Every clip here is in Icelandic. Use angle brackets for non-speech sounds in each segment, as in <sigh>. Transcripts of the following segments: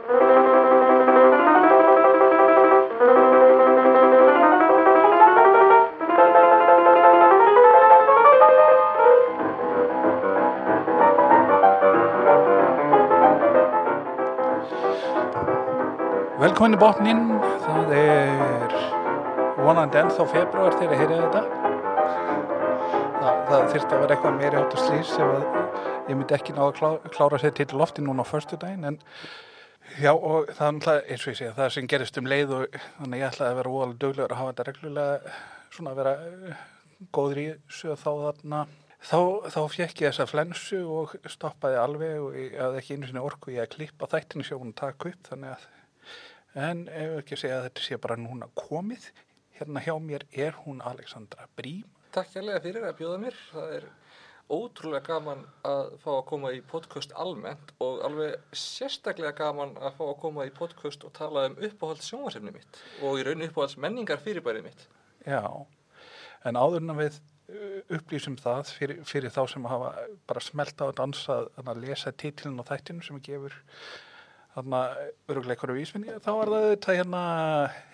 Velkomin í botnin, það er vonandi ennþá februar þegar ég heyri þetta. Það, það þyrfti að vera eitthvað meiri átt að slýs ef að ég myndi ekki ná að klá, klára sér til lofti núna á förstu daginn en já og það er náttúrulega eins og ég segja það sem gerist um leið og þannig ég ætlaði að vera óalega döglegur að hafa þetta reglulega svona að vera eh, góður í þessu og þá þarna Þá, þá fekk ég þessa flensu og stoppaði alveg og ég hafði ekki einu sinni orku ég að klippa þættinu sjóun og taka upp þannig að En ef ekki segja að þetta sé bara núna komið, hérna hjá mér er hún Alexandra Brím. Takk hérlega fyrir að bjóða mér. Það er ótrúlega gaman að fá að koma í podcast almennt og alveg sérstaklega gaman að fá að koma í podcast og tala um uppáhalds sjónvarsefni mitt og í rauninu uppáhalds menningar fyrirbærið mitt. Já, en áðurna við uh, upplýsum það fyrir, fyrir þá sem hafa bara smelta og dansa að lesa titlinn og þættinu sem gefur þarna öruglega einhverju vísvinni þá var það þetta hérna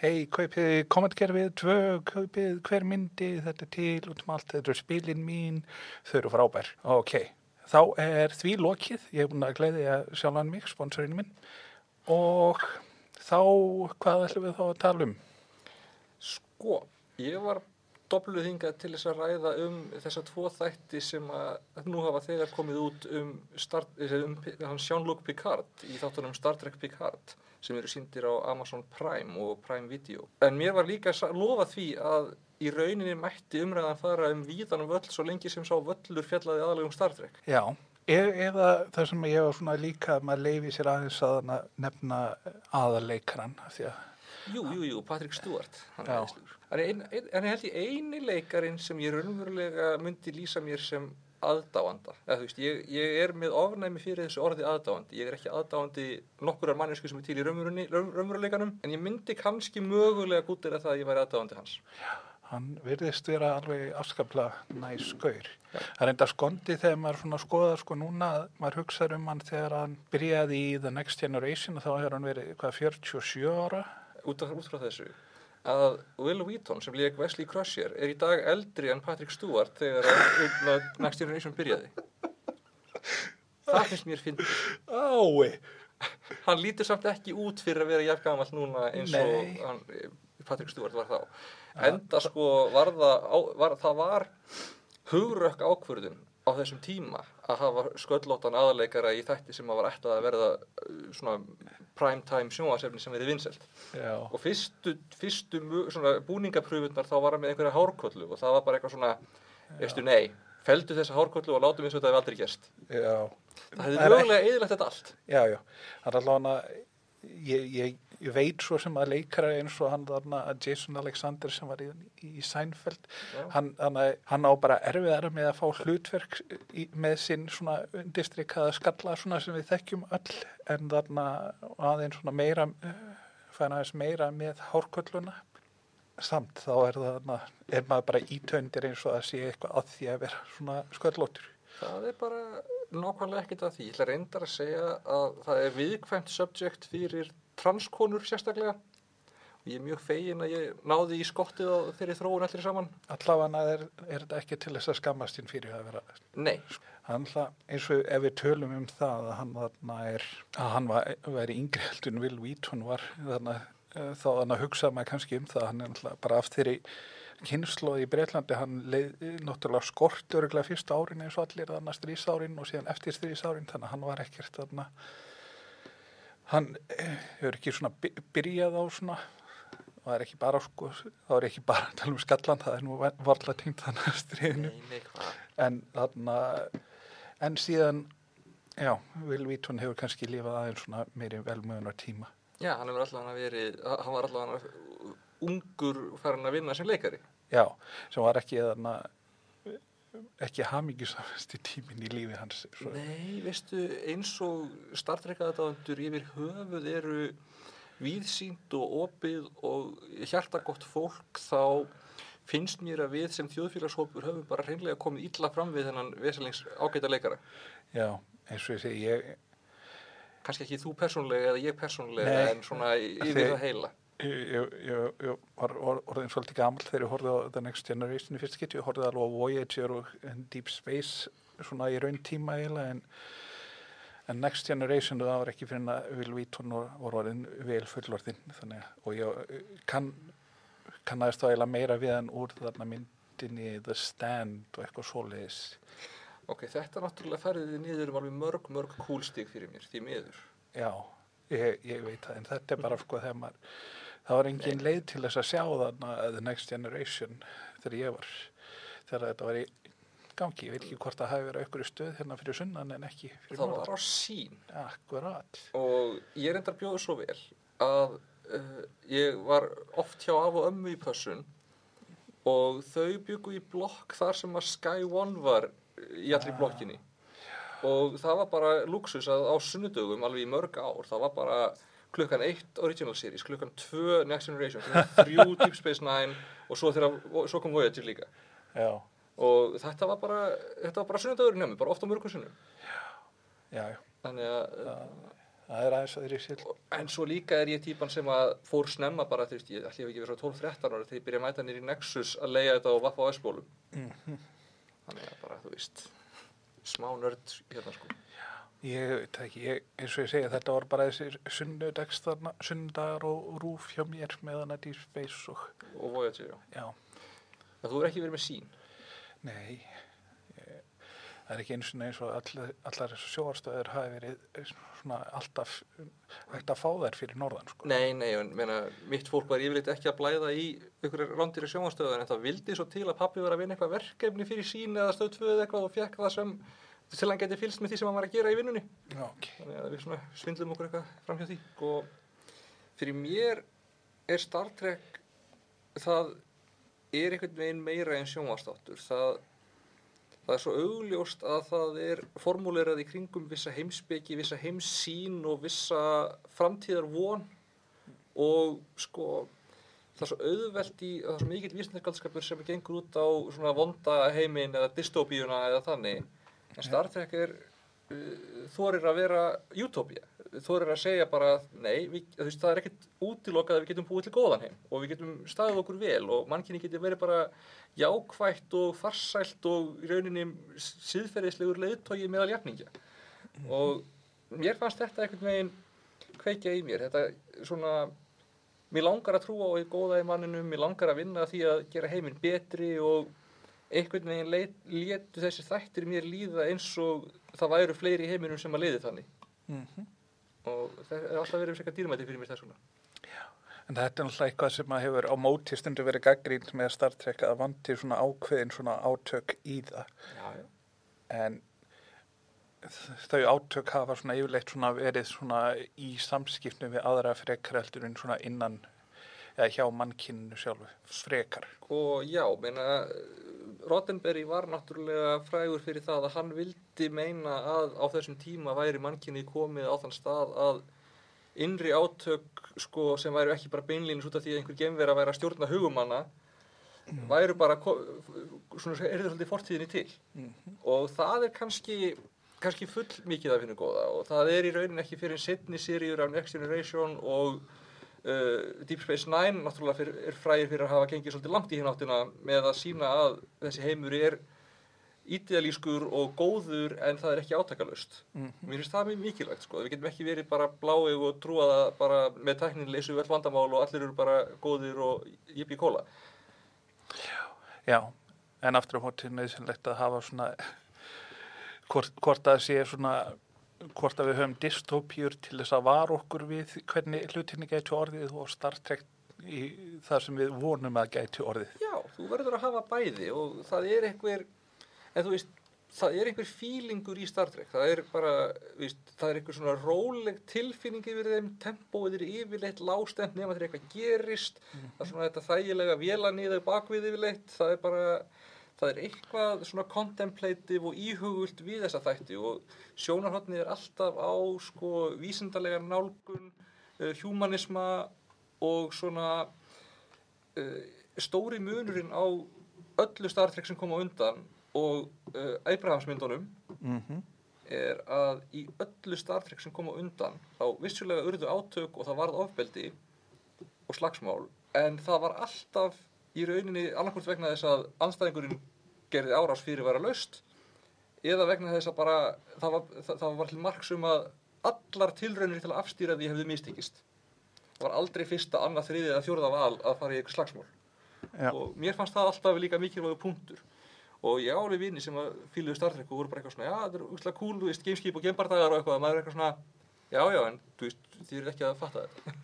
hei, kaupið kommentkerfið tvö, kaupið hver myndi þetta til út um allt, þetta er spilin mín þau eru frábær, ok þá er því lokið, ég hef búin að gleyði að sjálfan mig, sponsorinu minn. Og þá hvað ætlum við þá að tala um? Sko, ég var dobluð hingað til þess að ræða um þessa tvo þætti sem að nú hafa þegar komið út um, um, um Jean-Luc Picard í þáttunum Star Trek Picard sem eru síndir á Amazon Prime og Prime Video. En mér var líka lofa því að í rauninni mætti umræðan fara um víðanum völl svo lengi sem sá völlur fjallaði aðalegum Star Trek. Já, e eða það sem ég var svona líka að maður leifi sér aðeins að nefna aðaleikran því að Jú, jú, jú, Patrick Stewart, hann er aðeinsluður. Hann er, ein, ein, er held í eini leikarin sem ég raunverulega myndi lýsa mér sem aðdáanda. Eða, veist, ég, ég er með ofnæmi fyrir þessu orði aðdáandi. Ég er ekki aðdáandi nokkurar mannesku sem er til í raunveruleikanum, en ég myndi kannski mögulega gútið að það að ég væri aðdáandi hans. Já, hann virðist vera alveg afskaplega næskaur. Það er enda skondi þegar maður skoðar sko núna, maður hugsaður um hann þegar hann byrjaði í The Next Generation og þá hefur hann verið hvað 47 ára út, frá þessu að Will Wheaton sem líka Wesley Crusher er í dag eldri en Patrick Stewart þegar Next Generation byrjaði. Það finnst mér finnst Ái. Hann lítur samt ekki út fyrir að vera jafngamall núna eins og hann, Patrick Stewart var þá. Enda sko var það, var, það var hugrökk ákvörðun á þessum tíma að hafa sköllóttan aðaleikara í þætti sem að var ætlað að verða uh, svona primetime sjónasefni sem verið vinnselt og fyrstu, fyrstu búningapröfunar þá var það með einhverja hárkollu og það var bara eitthvað svona veistu nei, feldu þessa hárkollu og látum eins og þetta hefði aldrei gerst. Já. það hefði mögulega eðilegt þetta allt. Já, já, það er allavega ég, ég ég veit svo sem að leikara eins og hann þarna Jason Alexander sem var í, í Seinfeld hann, hann, hann á bara erfiðar með að fá hlutverk í, með sinn svona undistrykkaða skalla svona sem við þekkjum öll en þarna aðeins svona meira fæna aðeins meira með hórkölluna samt þá er það er maður bara ítöndir eins og að sé eitthvað að því að vera svona sköllóttur. Það er bara nákvæmlega ekkert að því. Ég ætla reyndar að segja að það er viðkvæmt subject fyrir transkonur sérstaklega. Og ég er mjög fegin að ég náði í skottið á þeirri þróun allir saman. Allavega er, er þetta ekki til þess að skammast þín fyrir að vera Nei. Alltaf, eins og ef við tölum um það að hann þarna er að hann var, væri yngri heldur en Will Wheaton var þarna, eh, þá þannig að hugsa maður kannski um það hann er alltaf bara af þeirri kynnslóð í Breitlandi, hann leiði náttúrulega skort öruglega fyrsta árin eins og allir þannig að strísárin og síðan eftir strísárin þannig að hann var ekkert þarna hann eh, hefur ekki svona byrjað á svona það er ekki bara sko, það er ekki bara að tala um skallan, það er nú varlega tengt þannig <laughs> að stríðinu en þarna en síðan já, Will Wheaton hefur kannski lifað aðeins svona meiri velmöðunar tíma Já, hann hefur alltaf verið hann var alltaf ungur færðan að vinna sem leikari. Já, sem var ekki þarna ekki hamingisamasti tímin í lífi hans svo. Nei, veistu, eins og startreikaðadandur yfir höfuð eru víðsýnd og opið og hjartagott fólk þá finnst mér að við sem þjóðfélagshópur höfum bara hreinlega komið illa fram við þennan veselings ágæta leikara Já, eins og ég segi ég, kannski ekki þú persónlega eða ég persónlega Nei. en svona í- yfir það heila Ég, ég, ég, var or- orðin svolítið gamall þegar ég horfði á The Next Generation í fyrst getu, ég horfði alveg á Voyager og en Deep Space svona í raun tíma eiginlega en, en Next Generation það var ekki fyrir en að Will Wheaton var, var orðin vel fullorðin þannig og ég kann kannaðist þá eiginlega meira við hann úr þarna myndinni The Stand og eitthvað svoleiðis. Ok, þetta náttúrulega færði þið niður um alveg mörg, mörg kúlstík fyrir mér, því miður. Já, ég, ég veit það, en þetta er bara sko þegar maður, það var engin leið til þess að sjá þarna The Next Generation þegar ég var, þegar þetta var í gangi, ég veit ekki hvort það hafi verið aukur í stöð hérna fyrir sunnan en ekki fyrir það var á sín. Akkurat. og ég er endar bjóðu svo vel að uh, ég var oft hjá af og ömmu í pössun og þau byggu í blokk þar sem að Sky One var í allri Ah. blokkinni. Og það var bara luxus að á sunnudögum alveg í mörg ár, það var bara klukkan 1 Original Series, klukkan 2 Next Generation, klukkan <laughs> 3 Deep Space Nine og svo, og svo kom Voyager líka Já, og þetta var bara, þetta var bara sunnudagurinn hjá mér, bara ofta mörgum sunnum já, já, þannig að það er aðeins að þeir í sér. En svo líka er ég típan sem að fór snemma bara, þú veist, ég hef ekki verið svo 12-13 ára þegar ég byrja að mæta nýri Nexus að leiða þetta á Vappa á S-bólum. Þannig að bara, þú veist, smá nörd hérna sko. Ég veit ekki, ég, eins og ég segja, þetta var bara þessir sunnudagar og rúf hjá mér með hana Deep Space og, Og Voyager, já. já, En þú er ekki verið með sín. Nei, ég, það er ekki eins og eins og all, allar þessar sjóarstöður hafi verið svona alltaf hægt að fá þær fyrir norðan, sko. Nei, nei, en meina, mitt fólk var yfirleitt ekki að blæða í ykkur rándir í sjónvarstöðun en það vildi svo til að pappi var að vinna eitthvað verkefni fyrir sín eða stöð 2 eða eitthvað og fekk það sem til hann geti fylgst með því sem hann var að gera í vinnunni. Já, ok. þannig að við svona svindlum okkur eitthvað fram hjá því og fyrir mér er Star Trek það er einhvern veginn meira en sjónvastáttur það, það er svo augljóst að það er formulerað í kringum vissa heimsbyggi, vissa heimsýn og vissa framtíðar von og sko það er svo auðvelt í, það er svo mikill vísnarskaldskapur sem gengur út á svona vonda heiminn eða dystopíuna eða þannig en Star Trek er uh, þorir að vera utopía. Þorir að segja bara nei, við, veist, það er ekkert útilokað að við getum búið til góðan heim og við getum staðið okkur vel og mannkinni getur verið bara jákvætt og farsælt og í rauninni síðferðislegur leiðtogi meðal jafningja. Og mér fannst þetta einhvern veginn kveikja í mér. Þetta svona mér langar að trúa á því góða í manninum mér langar að vinna því að gera heiminn betri og einhvern veginn leit, létu þessi þættir mér líða eins og það væru fleiri heiminum sem að leiði þannig Mm og það er alltaf verið eitthvað dýrmæti fyrir mér þess vegna En þetta er náttúrulega eitthvað sem að hefur á móti stundu verið gaggrínt með Star Trek að vanti svona ákveðin svona átök í það. já, já. En þau átök hafa svona yfirleitt svona verið svona í samskipnum við aðra frekar heldur en svona innan eða hjá mannkynnu sjálfu, frekar. og já, meina Roddenberry var náttúrulega frægur fyrir það að hann vildi meina að á þessum tíma væri mannkynni komið á þann stað að innri átök sko, sem væri ekki bara beinlínus út af því að einhver gemvera væri að stjórna hugumanna væru bara ko- svona, er það svolítið fortíðinni til. Og það er kannski kannski full mikið af hennu góða og það er í raunin ekki fyrir setni seríur af Next Generation og uh, Deep Space Nine náttúrulega fyrir, er frægir fyrir að hafa gengið svolítið langt í hinn áttina með að sína að þessi heimur er ídealískur og góður en það er ekki átakalust. Mér finnst það mjög mikilvægt sko. Við getum ekki verið bara bláið og trúa það bara með tæknin leysu við öll vandamál og allir eru bara góðir og jippi kóla. Já, en aftur á móti nöðsynlegt að hafa svona hvort, hvort að sé svona hvort að við höfum dystopjur til þess að vara okkur við hvernig hlutinni gæti orðið og Star Trek í það sem við vonum að gæti orðið. Já, þú verður að hafa bæði og það er einhver, en þú veist, það er einhver fílingur í Star Trek. Það er bara, víst, það er einhver svona róleg tilfinning yfir þeim, tempóið er yfirleitt lástemt nema þegar eitthvað gerist. Það er svona þetta þægilega vélanýðu bakvið yfirleitt. Það er bara, það er eitthvað svona contemplative og íhugult við þessa þætti og sjónarhóttnið er alltaf á sko vísindarlega nálgun, uh, humanisma og svona uh, stóri munurinn á öllu Star Trek sem kom á undan og uh, Abrahamsmyndunum Mm er að í öllu Star Trek sem kom á undan þá vissulega urðu átök og það varð ofbeldi og slagsmál en það var alltaf í rauninni annarkvort vegna þess að anstæðingurinn gerði árás fyrir vera laust eða vegna þess að bara það var, það, það var til margs um að allar tilraunir til að afstýra því hefðu mistíkist það var aldrei fyrsta, annað, þriðið eða fjórða val að fara í eitthvað slagsmál Já. og mér fannst það alltaf líka mikilvægu punktur og ég áli vini sem að fíluðu Star Trek og voru bara eitthvað svona, já, þetta er úrslega cool, þú veist, gameskip og gamebardagar og eitthvað, maður er eitthvað svona, já, já, en þú veist, þið eru ekki að fatta þetta.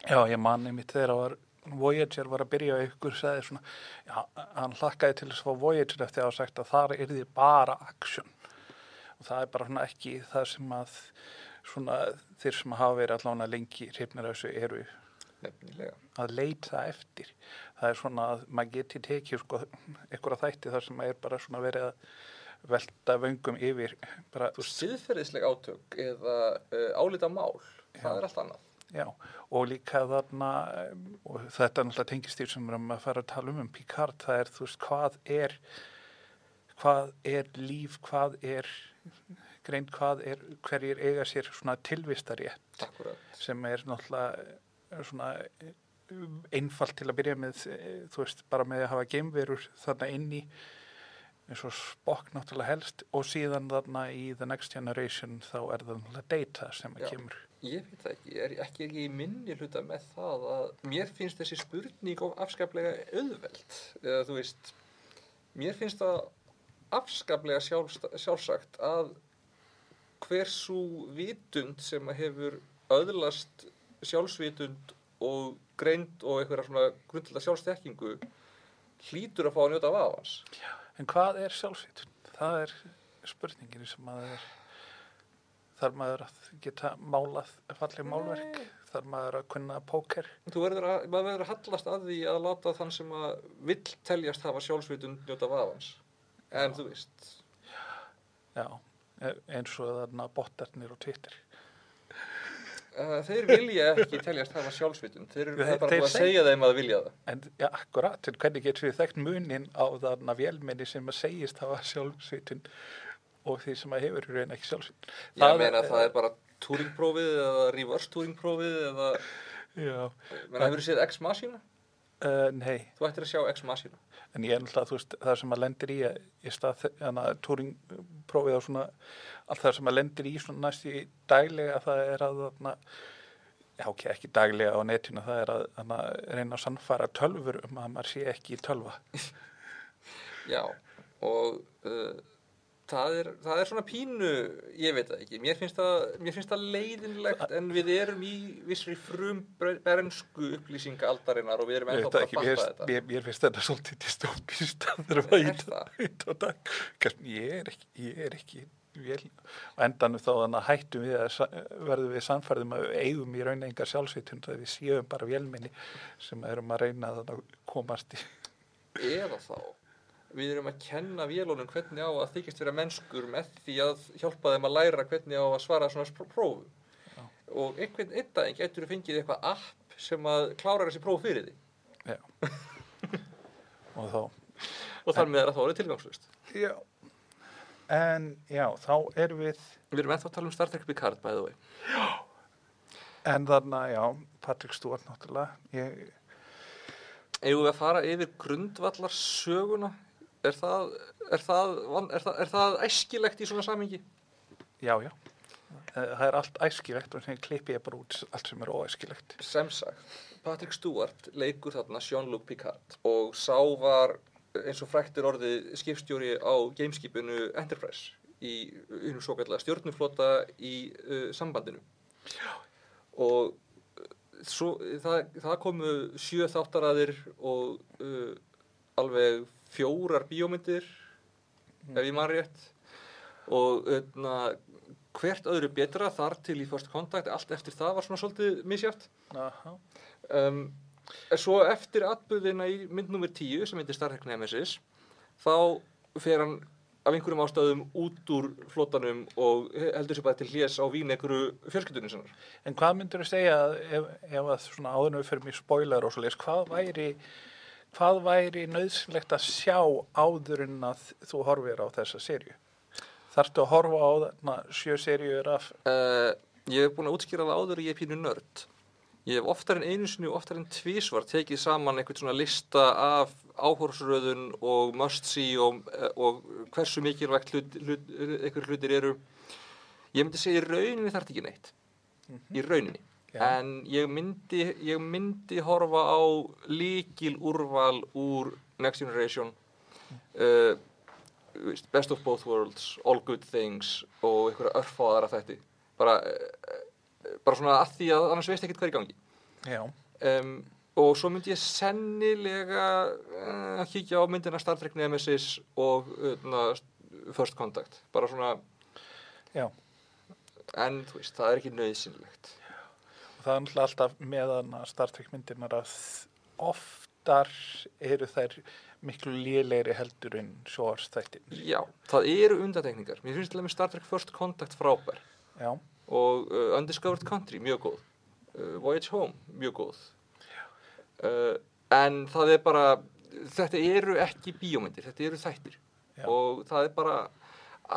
Já, ég manni mitt þegar að var Voyager var að byrja og ykkur sagði svona, já, hann hlakkaði til þess að fá Voyager eftir að hafa sagt að þar er því bara action og það er bara svona ekki það sem að svona þeir sem hafa verið allavega lengi hrifnir þessu eru Nefnilega. að leita eftir það er svona að maður geti tekið sko einhverja þætti þar sem er bara svona verið að velta vöngum yfir bara, Þú siðferðisleg átök eða uh, álita mál, það er allt annað. Já, og líka þarna, um, og þetta er náttúrulega tengist því sem við erum að fara að tala um um Picard, það er, þú veist, hvað er, hvað er líf, hvað er greint, hvað er, hverjir eiga sér svona tilvistarétt Akkurat. sem er náttúrulega eh, svona eh, einfalt til að byrja með, eh, þú veist, bara með að hafa geimverur þarna inn í eins og Spock náttúrulega helst og síðan þarna í The Next Generation þá er það náttúrulega data sem að Já. kemur. Ég veit það ekki, er ekki ekki í minni hluta með það að mér finnst þessi spurning of afskaplega auðveld. Eða þú veist, mér finnst það afskaplega sjálfsagt að hversu vitund sem að hefur öðlast sjálfsvitund og greind og einhverja svona grundlega sjálfstekkingu hlýtur að fá að njóta af hans. En hvað er sjálfsvitun? Það er spurningin sem maður er, þar maður að geta málað falleg málverk, þar maður að kunna póker. Þú verður að, maður verður að hallast að því að láta þann sem að vill teljast hafa sjálfsvitund njóta af hans. En þú veist, Já, e- eins og þarna bottarnir og Twitter. uh, þeir vilja ekki teljast hafa sjálfsvitund. Þeir eru er bara að seg- segja þeim að vilja það. En já, akkurat, en hvernig getur við þekkt munin á þarna vélminni sem að segist hafa sjálfsvitun og því sem að hefur í raun ekki sjálfsvitun. Ég meina það er bara túringprófið eða reverse túringprófið eða, Já, menna hefur séð Ex Machina? uh, nei, Þú ættir að sjá Ex Machina. en ég er náttúrulega, þú veist, það sem að lendir í í stað, þannig að túringprófið á svona, allt það sem að lendir í svona næst í daglega, það er að þarna, já ok, ekki daglega á netinu, það er að þarna, reyna að sannfara tölfur um að maður sé ekki í tölva. <laughs> Já, og uh, það, er, það er svona pínu, ég veit það ekki, mér finnst það, mér finnst það leiðinlegt en við erum í vissri frum berensku upplýsinga aldarinnar og við erum ennþá bara að fatta þetta. mér, mér finnst þetta svolítið dystopist að það er að það? þetta dag. Ég er ekki, ég er ekki vel, endanum þá þannig að hættum við að verðum við sannfærðum að eigum í raun enga sjálfsvitund að við séum bara vélminni sem erum að reyna að komast í. Eða þá, við erum að kenna vélunum hvernig á að þykist vera mennskur með því að hjálpa þeim að læra hvernig á að svara svona prófum. Já. Og einhvern einn daginn getur þú fengið eitthvað app sem að klára þessi próf fyrir því. Já. <laughs> og þá, Og þar með er að þá er tilgangslust. já, en já, þá erum við, Við erum ennþá að tala um Star Trek Picard, by the way. en þarna, já, Patrick Stewart náttúrulega, ég, Eigum við að fara yfir grundvallar söguna? Er það, er það, er það, er það æskilegt í svona samingi? já, já, Eh, það er allt æskilegt og sem klippi ég bara út allt sem er óæskilegt. Sem sagt, Patrick Stewart leikur þarna Jean-Luc Picard og sá var eins og fræktir orðið skipstjóri á gameskipinu Enterprise í einu svo kallega stjórnuflota í uh, sambandinu. Og uh, svo, það, það komu sjö þáttaraðir og uh, alveg fjórar bíómyndir, ef ég man rétt. Og öðna, hvert öðru betra þar til í First Contact, allt eftir það var svona svolítið misjátt. Um, svo eftir atbyrðina í mynd nummer 10 sem heitir Star Trek Nemesis þá fer hann af einhverjum ástöðum út úr flotanum og heldur sér bara til hlés á vín einhverju fjölskyldunum sinnar. En hvað myndur þú segja að ef, ef að svona áður en við fyrir mig spoiler og svo leis, hvað væri, hvað væri nöðsynlegt að sjá áður en að þú horfir á þessa serju? Þarftu að horfa á þarna sjö seríur af Uh, ég hef búin að útskýra það áður og ég er pínu nörd. Ég hef oftar en einu sinni og oftar en tvísvar tekið saman einhvern svona lista af áhórsröðun og must see og, og hversu mikilvægt hlut, hlut, einhver hlutir eru. Ég myndi segja í rauninni þarf ekki neitt. Í rauninni. Já. En ég myndi, ég myndi horfa á líkil úrval úr Next Generation, uh, Best of Both Worlds, All Good Things og einhverja örfáðara þætti. Bara, uh, bara svona að því að annars veist ekkert hvað er í gangi. Já, Um, og svo myndi ég sennilega uh, kíkja á myndina Star Trek Nemesis og uh, First Contact. Bara svona, já. en þú veist, það er ekki nöðsynlegt. Það er náttúrulega alltaf meðan að Star Trek myndirnar að oftar eru þær miklu lélegri heldur en sjóarstættin. Já, það eru undatekningar. Mér finnst til dæmis Star Trek First Contact frábær Já, og uh, Undiscovered Country mjög góð. Uh, Voyage Home mjög góð. Uh, en það er bara, þetta eru ekki bíómyndir, þetta eru þættir. Já. Og það er bara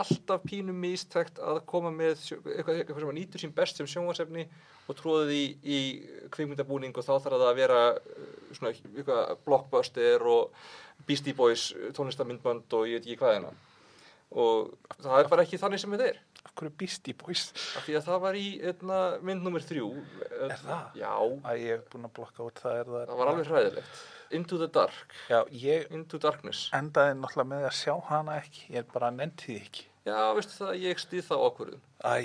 alltaf pínu mistækt að koma með eitthvað, eitthvað sem að nýtur sín best sem sjónvarsefni og tróða því í kvikmyndabúning og þá þarf það að vera uh, svona eitthvað blockbuster og Beastie Boys tónlistamindbönd og ég veit ekki hvað hérna. Og það er bara ekki þannig sem þetta er. af hverju Beastie Boys? Af því að það var í einna, mynd nummer þrjú. Er það? Já, Æ, ég hef búin að blokka út það er það. það var alveg hræðilegt. Into the dark, Já, ég into darkness. endaði náttúrulega með að sjá hana ekki. Ég bara nefndi því ekki. Já, veistu það, ég stýð það ákvörðun. Æ,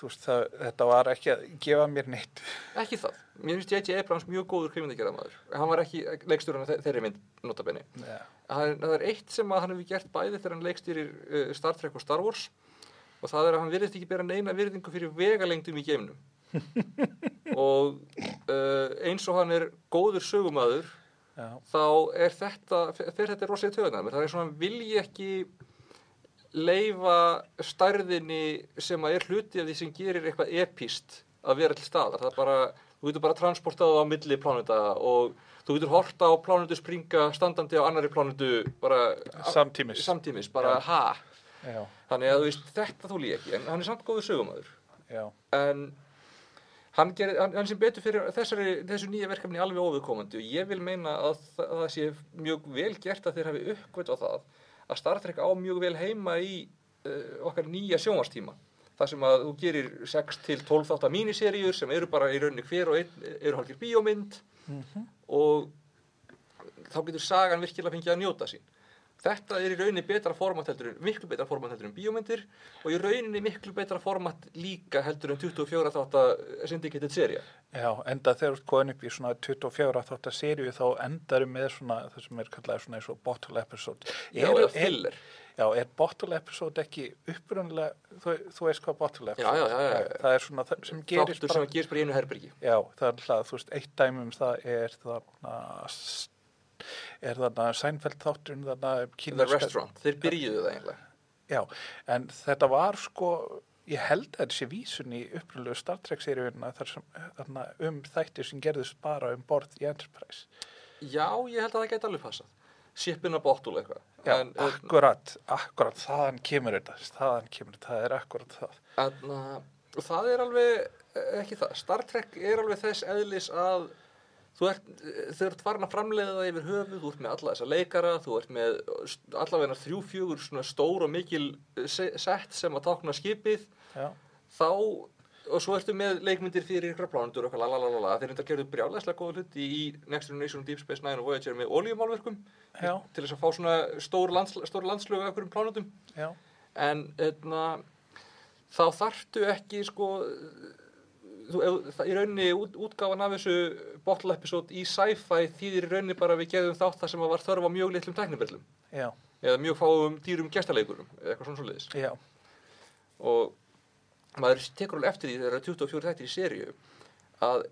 þú veist, það, þetta var ekki að gefa mér neitt. Ekki það. Mér finnst J.J. Abrams mjög góður kvikmyndagerðamaður. Hann var ekki leikstjórinn af þe- þeirri mynd, notabenni. Já, Hann, það er eitt sem hann hefur gert bæði þegar hann leikstýrir uh, Star Trek og Star Wars og það er að hann virðist ekki bera neina virðingu fyrir vegalengdum í geimnum. <laughs> og uh, eins og hann er góður sögumadur já, þá er þetta, fer þetta rosalega töðunar, það er svona, vilji ekki leifa stærðinni sem að er hluti af því sem gerir eitthvað epíst að vera til staðar, það er bara, þú getur bara transportað á milli pláneta og þú getur horta á plánetu springa standandi á annari plánetu bara Samtímis. samtímis, bara Já. ha? Já, þannig að þú veist, þetta þú líka ekki en hann er samt góður sögumæður já, en hann, gerir, hann, hann sem betur fyrir þessari, þessu nýja verkefni alveg óviðkomandi og ég vil meina að það, að það sé mjög vel gert að þeir hafi uppgöt á það að Star Trek á mjög vel heima í uh, okkar nýja sjónvarstíma það sem að þú gerir 6 til 12 þáttar míniseríur sem eru bara í rauninni hver og einn eru hálfur bíómynd og þá getur sagan virkilega fengið að njóta sín þetta er í rauninni betra format heldur en miklu betra format heldur en bíómyndir og í rauninni miklu betra format líka heldur en 24 þáttar syndicated seria já, enda þegar þú ert komin upp í svona 24 þáttar seríu þá endarum með svona, það sem er kallað svona eins og bottle episode. Já, Er- eða er- filler. Já, er bottle episode ekki upprunnilega, þú, þú veist hvað bottle Já, episode já, já, já. er? Það er svona það sem gerist þáttur bara, sem gerist bara í einu herbergi já, það er hlað, þú veist, eitt dæmi um það er þarna, er þarna Seinfeld þátturinn þarna The kínverska- Restaurant, þeir byrjuðu það einlega Já, en þetta var sko, ég held að sé vísun í upprunlegu Star Trek seríuna þarna, um þættir sem gerðust bara um borð í Enterprise. Já, ég held að það gæti alveg passað Shippin a bottle eitthvað Já, En, akkurat, akkurat, þaðan kemur þetta, þaðan kemur þetta, það er akkurat það. en, og það er alveg eh, ekki það, Star Trek er alveg þess eðlis að þú ert, þau ert farin að framleiða það yfir höfuð, þú ert með alla þessa leikara, þú ert með allavega þrjú, fjögur svona stór og mikil eh, se- sett sem að tákna skipið, Já, þá, og svo ertu með leikmyndir fyrir ykkur plánundur og eitthvað lalalala, þeir enda gerðu brjálæslega góða hluti í Next Generation, Deep Space Nine og Voyager með oljumálverkum já, til þess að fá svona stór, lands, stór landslögu af einhverjum plánundum já, en etna, þá þarftu ekki sko í rauninni út, útgáfan af þessu bottle episode í sci-fi þýðir í rauninni bara að við geðum þátt það sem að var þörf á mjög litlum tæknibillum. Eða mjög fáum dýrum gestaleikurum eða eitthvað svona svoleiðis. Já, og maður tekur alveg eftir því þegar það eru 24 þættir í seríu að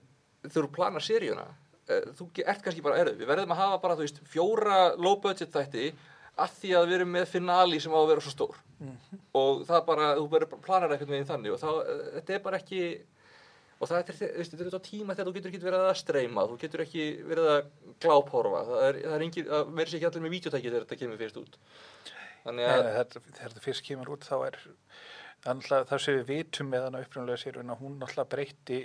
þú planar seríuna eh, þú ert kannski bara erfið. Við verðum að hafa bara þú veist fjóra low budget þætti að því að við erum með finali sem á að vera svo stór. Og það bara, þú verður bara planar eitthvað veginn þannig og þá, eh, þetta er bara ekki og það er, veist, þetta er tíma þegar þú getur ekki verið að streyma, þú getur ekki verið að gláphorfa, það er, það er engin, það verður sér ekki allir með vídeotæki þegar þetta kemur fyrst út. Þannig að, nei, þetta, þegar þetta fyrst kemur út þá er annað, það sem við vitum með hana upprunlega sér að hún náttúrulega breytti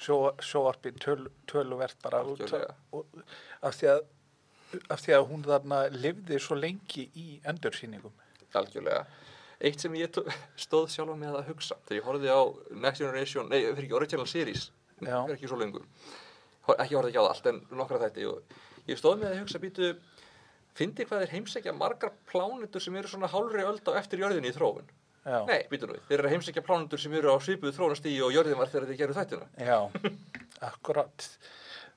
sjó, sjóarpi töl, töluvert bara út og, af, því að, af því að hún þarna lifði svo lengi í endursýningum. algjörlega, eitt sem ég tó- stóð sjálf með að hugsa, þegar ég horfði á Next Generation, nei, fyrir ekki Original Series, fyrir ekki svo lengur, ekki horfði ekki á það allt, en nokkra þætti, og ég stóð með að hugsa, býtu, fyndi hvað þeir heimsækja margar plánutur sem eru svona hálfri öld á eftir jörðinni í þróun? Já, Nei, býtu nú, þeir eru heimsækja plánutur sem eru á svipuðu þróunastígi og jörðin var þegar þeir gerðu þættina. já, akkurat.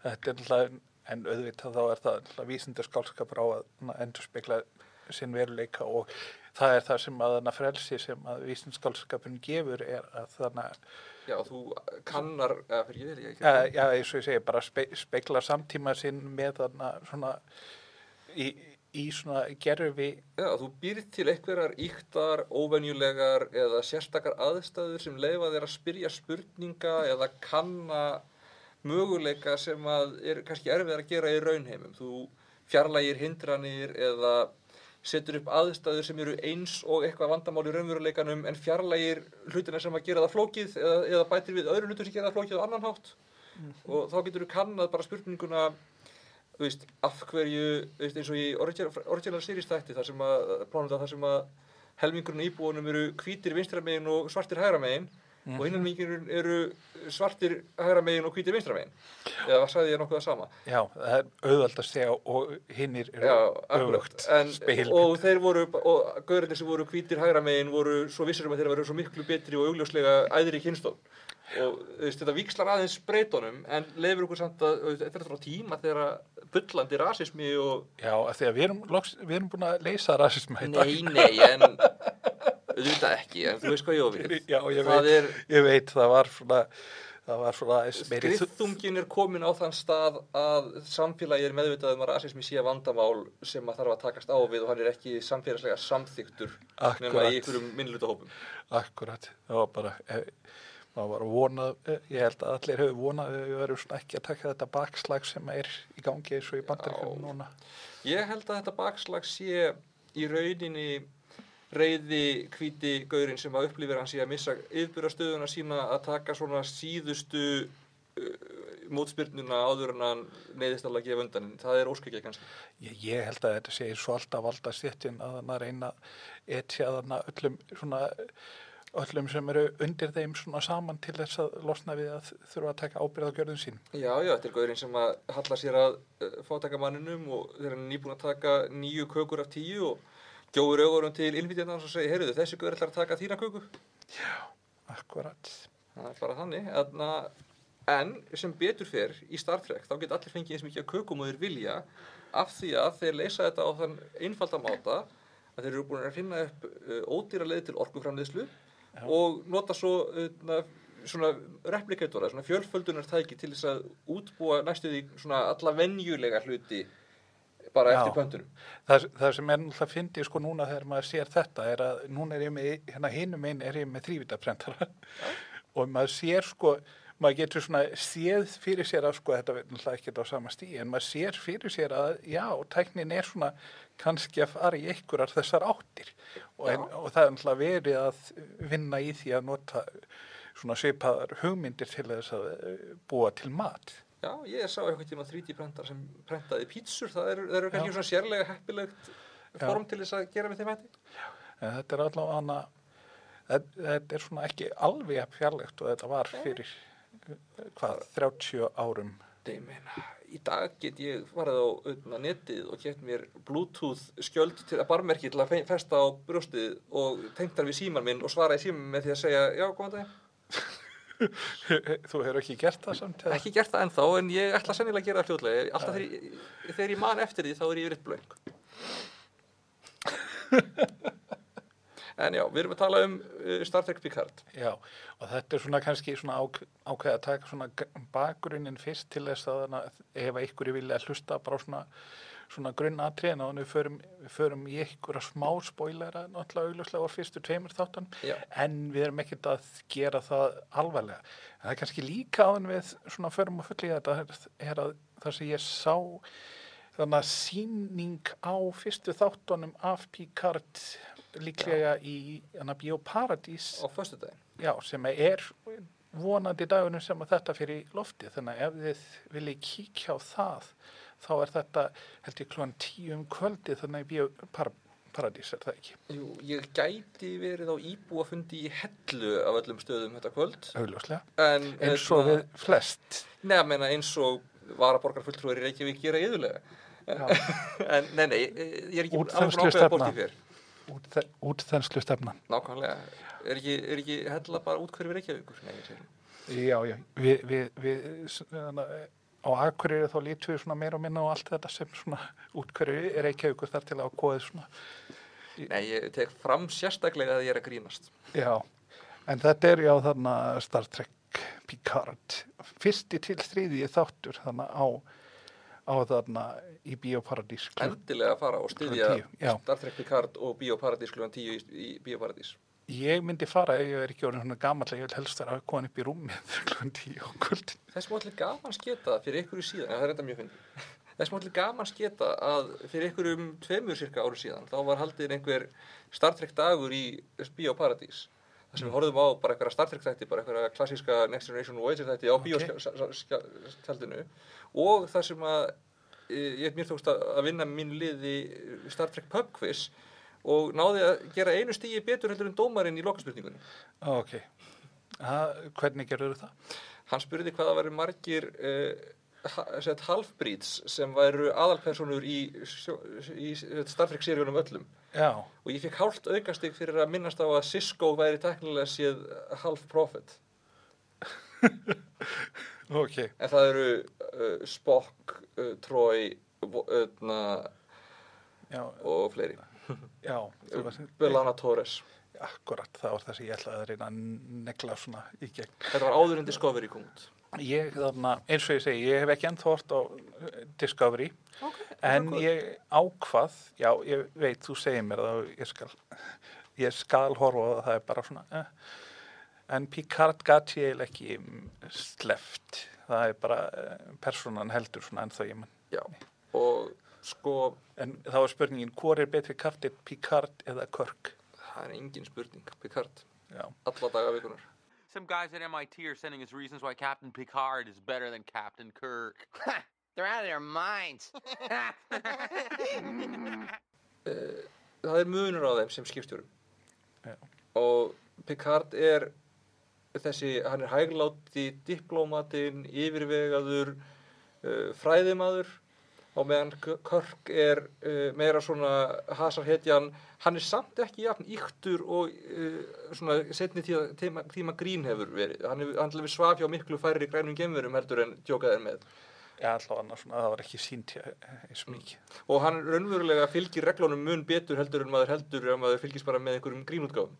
Þetta er náttúrulega, en auðvitað þá er það náttúrulega vísindur skálskapur á að endur spekla sinn veruleika og það er það sem að þarna frelsi sem að vísinskálskapurinn gefur er að þarna Já, þú kannar, eða fyrir ég ég ekki. Já, já, eins og ég segi, bara spe, spekla samtíma sinn með þarna svona í, í svona gerfi Já, þú býrð til einhverjar íktar, óvenjulegar eða sérstakar aðstæður sem leifa þér að spyrja spurninga eða kanna möguleika sem að er kannski erfið að gera í raunheimum. Þú fjarlægir hindranir eða setur upp aðstæður sem eru eins og eitthvað vandamál í raunveruleikanum en fjarlægir hlutina sem að gera það flókið eða, eða bætir við öðru hlutum sem gera það flókið á annan hátt. Og þá getur þú kannað bara spurninguna þú veist, af hverju veist, eins og í original, original series þætti þar sem að, að helmingurinn íbúanum eru hvítir vinstra megin og svartir hægra megin og hinn helmingurinn eru svartir hægra megin og hvítir vinstra megin. Eða sagði ég nokkuð það sama? Já, það er auðvald að segja og öfugt en, speilmynd. og þeir voru, og gaurarnir sem voru hvítir hægra megin voru svo vissir um að þeir voru svo miklu betri og augljóslega æðri kynstof og þetta víkslar aðeins breytunum en leifur okkur samt að þetta er frá tíma þegar bullandi rasismi og Já, að við erum, við erum búin að leysa þetta. nei, nei, en auðvitað ekki, en þú veist hvað ég á við. Já, ég það veit, er, ég veit, það var svona, það var svona skriðþungin er komin á þann stað að samfélagi er meðvitað um að rasismi sé vandamál sem að þarf að takast á við og hann er ekki samfélagslega samþyktur nema í einhverjum minnlutahópum Akkurat, það var bara, eh, maður var vonað, eh, ég held að allir hefur vonað að við verum svona ekki að taka þetta bakslag sem er í gangi eins og í bandaríkjum Já. núna. Ég held að þetta bakslag sé í rauninni reyði hvíti gaurinn sem að upplifir hann sé að missa yfirbyrastöðuna sína að taka svona síðustu uh, mótspyrnuna áður en hann neyðist alveg að gefa undan það er óskækja kannski. Ég, ég held að þetta sé svo alltaf valda stjettin að hann að reyna etja þarna öllum svona öllum sem eru undir þeim svona saman til þess að losna við að þurfa að taka ábyrða gjörðum sín. Já, já, þetta er gaurinn sem að hallar sér að uh, fátakamanninum og þegar hann er nýbúin að taka nýju kökur af tíu og gjóður augurum til innvítjarnar og segir, heyrðu, þessi gaur ætlar að taka þína köku. Akkurat. Það er bara þannig. Þarna, en sem betur fyrr í Star Trek þá geta allir fengið eins mikið að kökum og þeir vilja af því að þeir leysa þetta á þann einfalda máta að þeir eru búin að finna upp uh, ódýra leið til orkuframleiðslu Já. og nota svo uh, svona replikatora, svona fjölföldunartæki til þess að útbúa næstu því svona alla venjulega hluti bara Já. eftir pöntunum. Það, það sem er náttúrulega að fyndi sko núna þegar maður sér þetta er að núna er ég með, hérna hinum einn er ég með þrývitaprentara og maður sér sko, maður getur svona séð fyrir sér að sko þetta er náttúrulega ekki á sama stíð en maður sér fyrir sér að já, tæknin er svona kannski að fara í einhverjar þessar áttir og, en, og það er náttúrulega verið að vinna í því að nota svona svipaðar hugmyndir til þess að eh, búa til mat. Já, ég sá eitthvað tíma 3D prentar sem prentaði pítsur, það eru, það eru kannski svona sérlega heppilegt form til þess að gera með þeim hætti. En þetta er allavega hana, þetta er svona ekki alveg fjarlægt og þetta var fyrir eh, hvað, 30 árum. Nei, meina, í dag get ég farið á auðvitað netið og gett mér bluetooth skjöld til að barmerki til að fe- festa á brjóstið og tengt þar við síman minn og svara í síman með því að segja, já, góðan dag. <laughs> Þú hefur ekki gert það samt? Ekki gert það ennþá, en ég ætla sennilega að gera það fljótlega. Alltaf þegar ég, þegar ég man eftir því, þá er ég yfir eitt blöng. <laughs> en já, við erum að tala um uh, Star Trek Picard. Já, og þetta er svona kannski svona ák, ákveð að taka svona bakgrunnin fyrst til þess að ef einhverju vilja hlusta bara svona, svona grunnatriðin og við förum, við förum í einhverja smá spoilera náttúrulega augljóslega á fyrstu tveimur þáttan Já. en við erum ekkert að gera það alvarlega. En það er kannski líka áðan við svona förum að fulla í þetta er, að það sem ég sá þannig að síning á fyrstu þáttunum af Picard líklega í hana, Bíóparadís á föstu daginn. já, sem er vonandi dagunum sem að þetta fyrir í lofti þannig að ef þið viljið kíkja á það þá er þetta held ég klúan tíu um kvöldi þannig að Bíóparadís er það ekki Jú, ég gæti verið á íbúafundi í hellu af öllum stöðum þetta kvöld. augljóslega, En, eins og hérna, við flest Neða, meina eins og varaborgarfulltrúar í Reykjavík gera yðurlega. <laughs> En, nei, nei, ég er ekki Útþenslu alveg ákveða stefna. bort í fyrr. út, útþenslu stefnan Nákvæmlega. Er ekki, er ekki hella bara útkverfi Reykjavíkur? Nei. Já, já, við, við, við svona, á Akureyri þá lítum við meira og minna á allt þetta sem er ekki aukur þar til að kóðið svona. Nei, ég tek fram sérstaklega að ég er að grínast. Já, en þetta er já þarna Star Trek Picard, fyrsti til þriði þáttur þarna á, á þarna í Bíóparadís. Endilega fara og styðja. Star Trek Picard og Bíóparadís klukkan 10 í, í Bíóparadís. Ég myndi fara ef ég er ekki orðin svona gamallega, ég vil helst vera að koma upp í rúmið <laughs> klukkan tíu og kvöldin. Þess má allir gaman sketa fyrir ykkur í síðan, ja, það er þetta mjög fyndið. Þess má allir gaman sketa að fyrir ykkur um tveimur cirka áru síðan, þá var haldið einhver Star Trek dagur í Bíó Paradís. Það sem við horfðum á bara einhverja Star Trek þætti, bara einhverja klassíska Next Generation Voyager þætti á Ok. bíóskjaldinu og það sem að e, ég mér tókst að að vinna mínu liði Star Trek Pub Quiz og náði að gera einu stígi betur heldur en dómarinn í lokaspurningunni. Ok, ha, hvernig gerður það? Hann spurði hvað það væri margir uh, halfbreeds sem væru aðalpersonur í, í Star Trek seríunum öllum. Já, og ég fikk hálft aukastig fyrir að minnast á að Cisco væri teknilega séð half prophet <laughs> ok, en það eru uh, Spock, uh, Troy já, og fleiri <laughs> já, Belana Torres Akkurat, það var það sem ég ætlaði að reyna að negla svona í gegn. þetta var áður en Discovery kom út Ég, þarna, eins og ég segi, ég hef ekki ennþá hort á uh, Discovery, okay, en ég ákvað, já, ég veit, þú segir mér það og ég skal, ég skal horfa á það, það er bara svona, eh. en Picard gat ég ekki sleft, það er bara, uh, personan heldur svona ennþá ég mann. já, og sko En þá er spurningin, hvor er betri kaftið, Picard eða Kirk? það er engin spurning, Picard Já, alla daga vikunar Some guys at MIT are sending us reasons why Captain Picard is better than Captain Kirk. They're out of their minds. <laughs> það er munur á þeim sem skipstjórum Já. og Picard er þessi, hann er hæglátti diplómatinn, yfirvegaður uh, fræðimaður og meðan K- Kirk er uh, meira svona hasarhetjan hann er samt ekki jafn yktur og uh, svona setni tíma, tíma, tíma grín hefur verið. Hann hefur hann hefur svaf hjá miklu færri grænum gemverum heldur en djókað er með. Já alltaf annars svona, það var ekki sínt eins mikið. og hann raunverulega fylgir reglunum mun betur heldur en maður heldur ef maður fylgist bara með einhverjum grínútgáfum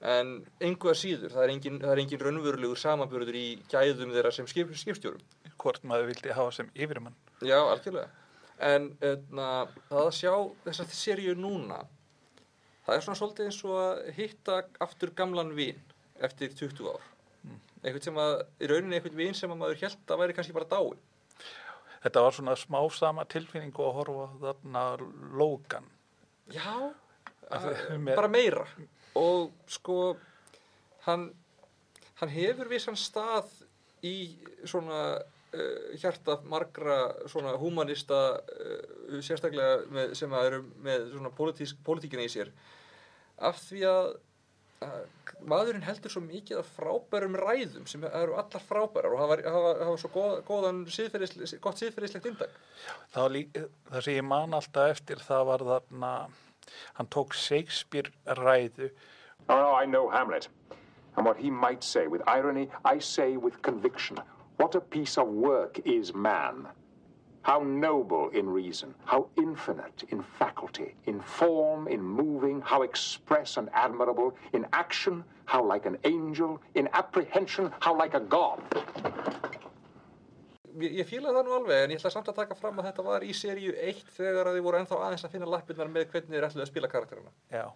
en engu að síður, það er engin, það er engin raunverulegur samanburður í gæðum þeirra sem skip, skipstjórum. Hvort maður vildi hafa sem yfirmann. já, algjörlega. En etna, það að sjá þessa seríu núna það er svona svolítið eins og að hitta aftur gamlan vin eftir 20 ár. Einhvern sem að, í rauninni einhvern vin sem að maður held að væri kannski bara dáin Þetta var svona smá sama tilfinningu að horfa þarna Logan. Já, Að- bara meira og sko hann, hann hefur vissan stað í svona uh, hjarta margra svona humanista uh, sérstaklega með, sem að eru með svona pólitísk, pólitíkina í sér. Af því að að maðurinn heldur svo mikið af frábærum ræðum sem eru allar frábærar og hafa, hafa, hafa svo góð, góðan siðferðisle, gott siðferðislegt indak Það, það sem ég man alltaf eftir það var þarna, hann tók Shakespeare ræðu Oh, no, I know Hamlet. And what he might say with irony, I say with conviction. What a piece of work is man. How noble in reason, how infinite in faculty, in form, in moving, how express and admirable, in action, how like an angel, in apprehension, how like a god. Ég, ég fíla það nú alveg en ég ætla samt að taka fram að þetta var í seríu 1 þegar að þið voru ennþá aðeins að finna lappirnar með hvernig þið ætluðu að spila karakterina Já,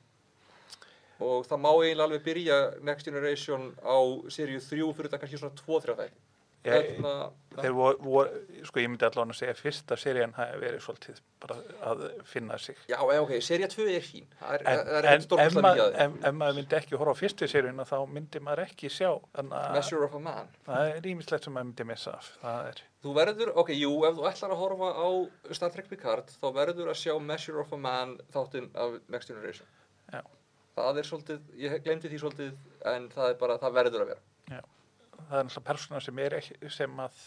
og það má eiginlega alveg byrja Next Generation á seríu 3 fyrir þetta kannski svona 2-3 þætti. Hérna, þeir voru, voru, sko ég myndi allavega að segja fyrsta serían hafi verið svolítið bara að finna sig. Já, ok, serja 2 er fín. Það er, en, það er en ef, maður, mikið að ef, ef maður myndi ekki horfa á fyrstu seríuna þá myndi maður ekki sjá Measure of a Man. Það er rýmislegt sem maður myndi missa af það er, Þú verður, ok, jú, ef þú ætlar að horfa á Star Trek Picard, þá verður að sjá Measure of a Man þáttinn af Next Generation. Já. Það er svolítið, ég glemdi því svolítið, en það er bara, það verður að vera. það er náttúrulega persóna sem er ekki sem að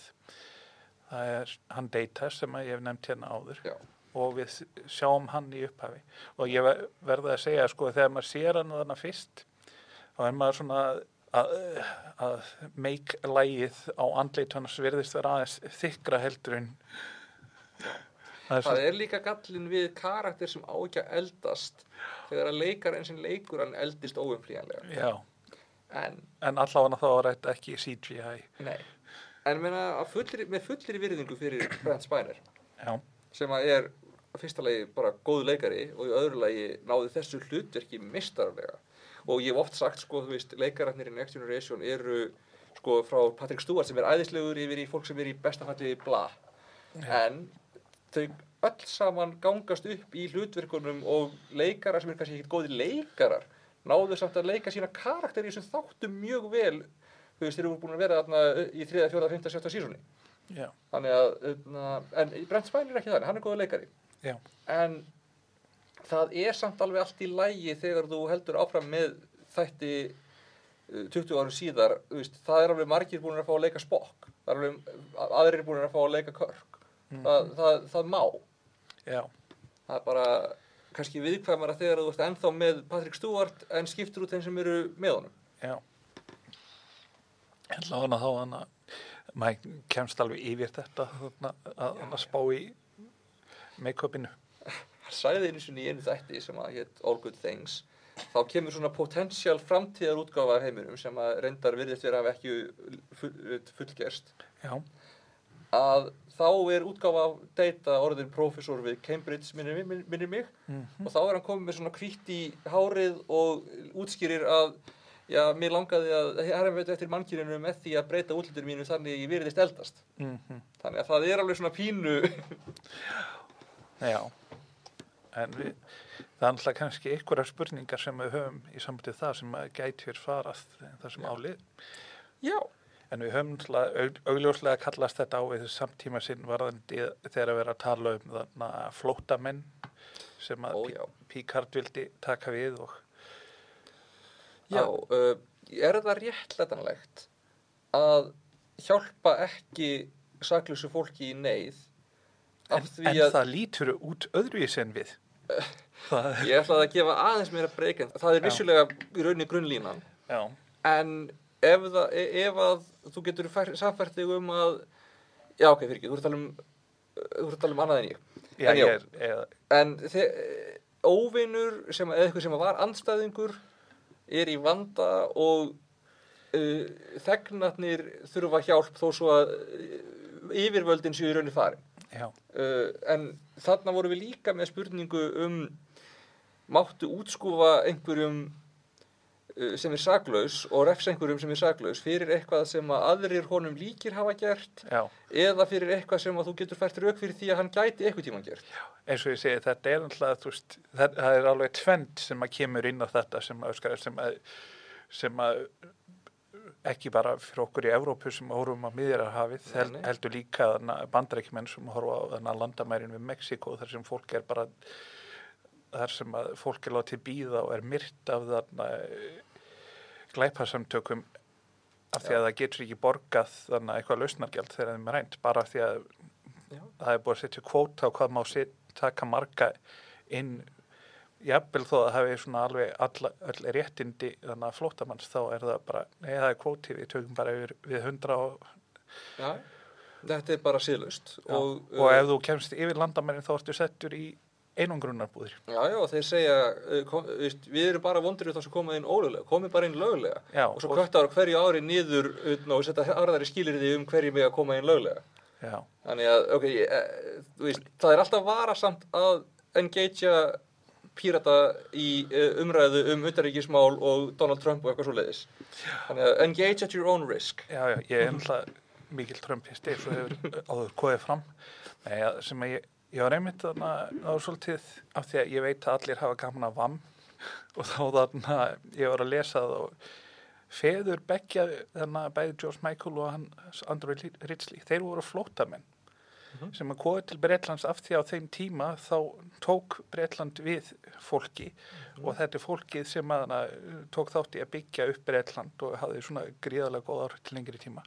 það er hann Data sem að ég hef nefnt hérna áður Já. og við sjáum hann í upphafi og ég ver- verð að segja sko þegar maður sér hann þarna fyrst þá er maður svona að, að make lægið á andleit hans virðist vera aðeins þykra heldur en það er Það er líka gallin við karakter sem á ekki að eldast þegar að leikar eins og leikur hann eldist óumflýjanlega. já, En, en allavega þá er þetta ekki CGI nei, en fullir, með fullir virðingu fyrir Brent Spiner, já, sem að er fyrsta lagi bara góð leikari og í öðru lagi náði þessu hlutverki mistarlega og ég hef oft sagt sko, þú veist, leikararnir í Next Generation eru sko frá Patrick Stewart sem er æðislegur yfir í fólk sem er í bestafalli bla. En þau öll saman gangast upp í hlutverkunum og leikarar sem er kannski ekkert góði leikarar náðu samt að leika sína karakter í þessum þáttum mjög vel. Þú veist, þeir eru búin að vera þarna í 3, 4, 5, 6 sísoni. Já, Þannig að, hérna, en Brent Spiner er ekki þannig, hann er góða leikari. já, En það er samt alveg allt í lægi þegar þú heldur áfram með þætti uh, 20 árum síðar, veist, það er alveg margir búin að fá að leika spokk. Það er alveg, aðrir búin að fá að leika körk. það, það, það má. já, Það er bara kannski viðkvæmara þegar þú ert ennþá með Patrick Stewart en skiptur út þeim sem eru með honum. já ætla hana þá hana maður kemst alveg yfir þetta þarna, að, að spá í make-upinu einu sinni í einu þætti sem að hétt All Good Things þá kemur svona potential framtíðar útgáfa af heiminum sem að reyndar virðist vera af ekki full, fullgerst. Já, að þá er útgáfa af data orðin professor við Cambridge minnir, minnir, minnir mig. Og þá er hann komið með svona hvítt í hárið og útskýrir að já, mér langaði að herra veit eftir mannkyninu með því að breyta útlutur mínu þannig ég virðist eldast. Mm þannig að það er alveg svona pínu já en við, það er alltaf kannski einhverjar spurningar sem við höfum í sambandið það sem að gætir farað það sem álið já, en við höfum alltaf aug, augljóslega kallast þetta á við samtíma sinn varðandi þegar að vera að tala um þarna flótamenn sem að Ó, P- já. Picard vildi taka við og Já, uh, er það réttlætanlegt að hjálpa ekki saklusu fólki í neyð en, en að það lítur út öðruvísi en við ég ætlaði að gefa aðeins meira breykan það er Já. vissulega í rauninni grunnlínan. Já, en ef, það, e- ef að þú getur fær, samfært þig um að já ok, fyrir ekki, þú ert að tala um þú ert að tala um annað en ég. Já, En ég er, en þe- óvinur sem, eða eitthvað sem var andstæðingur er í vanda og uh, þegnarnir þurfa hjálp þó svo að uh, yfirvöldin séu í rauninni farin. Já, uh, en þarna vorum við líka með spurningu um máttu útskúfa einhverjum uh, sem er saklaus og refsa einhverjum sem er saklaus fyrir eitthvað sem að aðrir honum líkir hafa gert já. eða fyrir eitthvað sem að þú getur fært rauk fyrir því að hann gæti eitthvað tíman gert. Eins og ég segi þetta er alltaf veist, það, það er alveg tvend sem að kemur inn á þetta sem að, sem að, sem að ekki bara fyrir okkur í Evrópu sem horfum á miðjararhafið nei. heldur líka bandarækjumenn sem horfa á landamærin við Mexiko þar sem fólk er bara þar sem að fólk er látið býða og er myrt af þarna glæpasamtökum af því Já. að það getur ekki borgað þarna eitthvað lausnargjald þegar þeim er reynd bara af því að Já. það er búið að setja kvóta á hvað má set, taka marga inn jafnvel þó að hafi svona alveg all, all réttindi þannig að flótamanns þá er það bara, nei það er kvóti við tökum bara yfir við hundra og, Já, þetta er bara síðlaust og, og, uh, ef þú kemst yfir landamærin þá ertu settur í einangrunarbúðir Já, já, þeir segja, uh, kom, veist, við erum bara vondur við þá sem komið inn ólöglega, komið bara inn löglega Já, og svo kvöttar hverju ári niður utan, og setja aðraðari skilir því um hverju mig að koma inn löglega. já, Þannig að, ok, eh, þú veist, það er alltaf varasamt að engagea pírata í uh, umræðu um utanríkismál og Donald Trump og eitthvað svo leiðis. Að engage at your own risk. já, já, ég er alltaf mikil trömpisti eins og hefur áður kóðið fram Nei, að- sem að ég, ég var einmitt þarna á svolítið af því að ég veit að allir hafa gaman af VAM og þá þarna ég var að lesa það og feður beggja þarna bæði George Michael og hann Andrew Ridgely, þeir voru flótamenn sem að kóði til Breitlands af því á þeim tíma þá tók Breitland við fólki og þetta er fólkið sem að hana, tók þátt í að byggja upp Breitland og hafði svona gríðarlega góð áhrif til lengri tíma.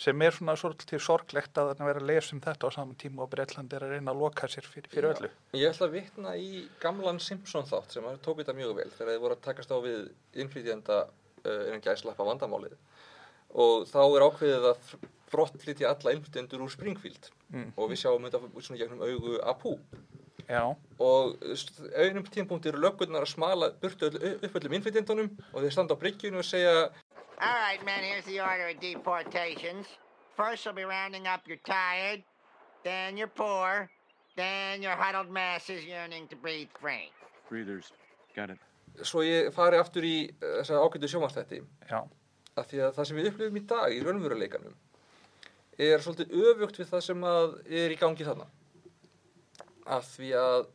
Sem er svona svolítið sorglegt að þarna vera að lesa um þetta á saman tíma og Breitland er að reyna að loka sér fyrir, fyrir öllu. Ég ætla að vitna í gamlan Simpson þátt sem tók þetta mjög vel þegar þið voru að takast á við innflytjenda uh, innan gæslappa vandamálið. Og þá er ákveðið að brottflytja alla innflytjendur úr Springfield og við sjáum þetta svona gegnum augu Apu Já, og auðnum tímpúnti eru löggurnar að smala burtu upp öllum innflytjendunum og þeir standa á bryggjunu og segja All right, men, here's the order of deportations. First, we'll be rounding up your tired, then your poor, then your huddled masses yearning to breathe free. Breathers. Got it. svo ég fari aftur í uh, þessa ágættu sjómanstætti já, af því að það sem við upplifum í dag í raunveruleikanum er svolítið öfugt við það sem er í gangi þarna. Af því að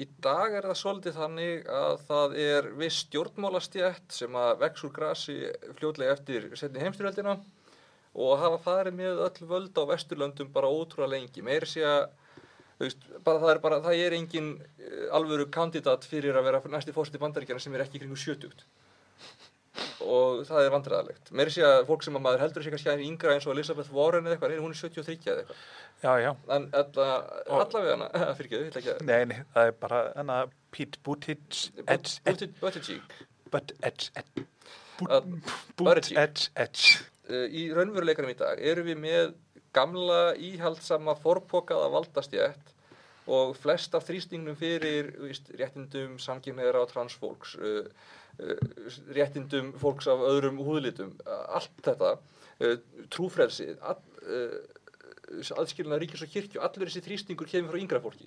í dag er það svolítið þannig að það er viss stjórnmálastjætt sem að vex úr grasi fljótlega eftir setni heimstyrjöldina og hafa farið með öll völd á vesturlöndum bara ótrúlega lengi. Meiri sé að það, er bara, það er engin eh, alvöru kandidat fyrir að vera næsti fórseti bandaríkjana sem er ekki kringu sjötugt og það er vandræðalegt. Meiri sé að fólk sem að maður heldur sé kannski aðeins yngra eins og Elizabeth Warren eða eitthvað, hún er 73 eða eitthvað? Já, já. en alla, allavega hana <laughs> Nei, nei, það er bara hana Pete Buttigieg, Buttigieg. Í raunveruleikanum í dag erum við með gamla íhaldsama forpokaða valdastjætt og flest af þrýstingnum fyrir veist, réttindum samkynneira og transfólks. Uh, réttindum fólks af öðrum húðlitum uh, allt þetta uh, trúfrelsi all, aðskilina ríkis og kirkju allur þessi þrýstingur kemur frá yngra fólki.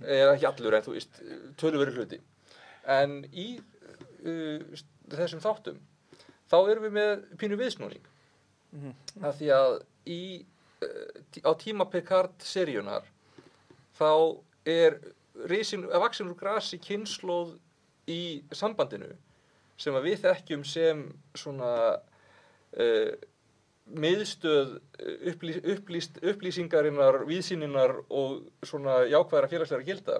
Eða ekki allur en þú veist töluveri hluti. En í uh, þessum þáttum þá erum við með pínu viðsnúning. Af því að í, uh, á tíma Picard seríunar þá er vaksin úr grasi kynnslóð í sambandinu sem að við þekkjum sem svona uh, miðstöð uh, upplýs, upplýst, upplýsingarinnar, víðsýninnar og svona jákvæðara félagslega gilda.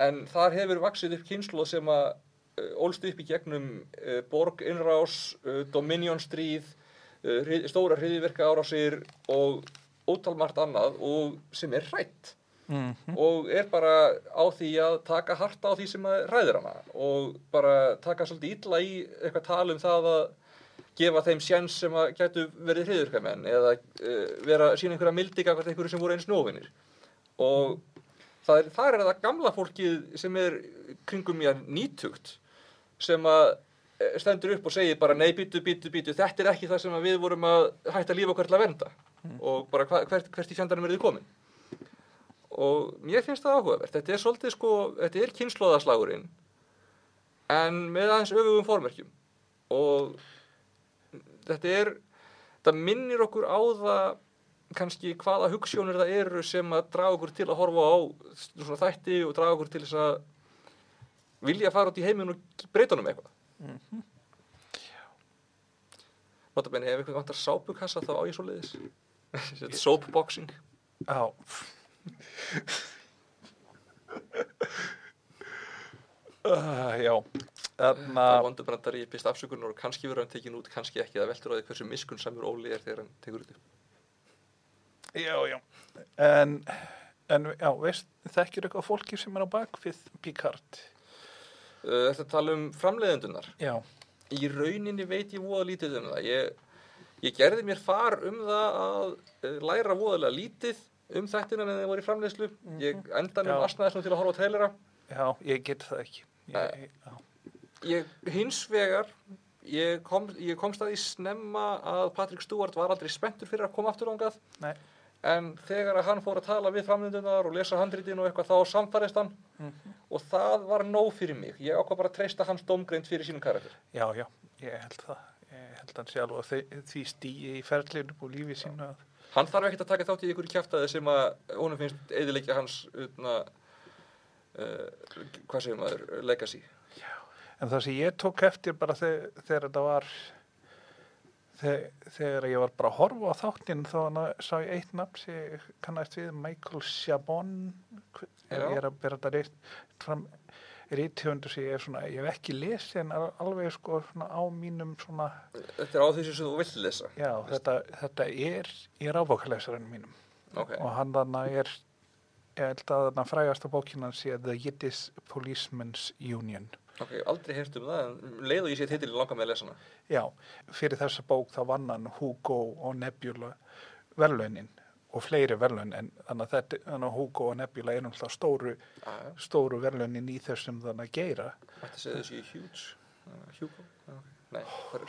En þar hefur vaksið upp kynslu sem að uh, ólst upp í gegnum uh, borg innrás, uh, dominion stríð hrið, stóra hriðiverka árásir og ótalmart annað og sem er hrætt og er bara á því að taka harta á því sem að ræðir hana og bara taka svolítið illa í eitthvað tal um það að gefa þeim sjens sem að gætu verið hriðurkamenn eða uh, vera sína einhverja mildiga hvert einhverju sem voru eins nóvinir. Og það er, þar er það gamla fólkið sem er kringum mér nýtugt sem að eh, stendur upp og segir bara nei, býtu, býtu, býtu, þetta er ekki það sem við vorum að hætta lífa okkar til að vernda. Og bara hvert, hvert í fjandanum er þið komin og mér finnst það áhugavert. Þetta er svolítið sko, þetta er kynnslóðaslagurinn en með aðeins öfugum formerkjum. Og þetta er þetta minnir okkur á það kannski hvaða hugssjónir það eru sem að draga okkur til að horfa á svona þætti og draga okkur til þess að vilja fara út í heiminn og breyta honum eitthvað. Mm -hmm. Notabenni, ef einhvern vantar sápukassa þá á ég svo leiðis <laughs> Soapboxing. Já. Uh, já, þarna, Það er vondubrandari, byrst afsökunar og kannski verður hann tekin út, kannski ekki. Það veltur á því hversu miskun samur Óli er þegar hann tekur út já, já, en, en já, veist, þekkir eitthvað fólki sem er á bakvið Picard? uh, Þetta tala um framleiðendunar Já, í rauninni veit ég voða lítið um það. Ég, ég gerði mér far um það að uh, læra voðalega lítið um þættina en þeir voru í framleiðslu. Ég endanum Já. asnaði svona til að horfa á trailera. Já, ég get það ekki. Ég, ég hins vegar ég, kom, ég komst að því snemma að Patrick Stewart var aldrei spenntur fyrir að koma aftur ángað Nei, en þegar að hann fór að tala við framleiðendunar og lesa handritin og eitthvað þá samfærist hann. Og það var nóg fyrir mig. Ég ákvað bara að treysta hans domgreind fyrir sínum karakter. Já, já, ég held það. Ég held hann alveg á því, stíi í ferlinu og lífi sínu að Hann þarf ekkert að taka þátt í ykkur kjaftaði sem að honum finnst eðilegja hans utna, uh, hvað segir maður, legacy. En það sem ég tók eftir bara þegar, þegar þetta var þegar, þegar ég var bara að horfa á þáttinn þá sá ég eitt nafn sem kannast við Michael Chabon Já. ég er að bera þetta rétt fram rítthjóndur sem ég er svona, ég hef ekki lesið en al- alveg sko svona á mínum svona, Þetta er á því sem þú vill lesa. já þetta, þetta er í ráfbókalesarinn mínum Ok, og hann þarna er ég held að þarna frægasta bókinan sé The Yiddish Policeman's Union ok, aldrei heyrt um það, en leið og ég sé titil langar með að lesa hana. Já, fyrir þessa bók þá vann hann Hugo og Nebula verðlaunin og fleiri verðlaun en þannig að þetta, Hugo og Nebula er náttúrulega stóru, já, stóru verðlaunin í þessum þannig að segja þessu í Huge, uh, Hugo, Já, ok. nei,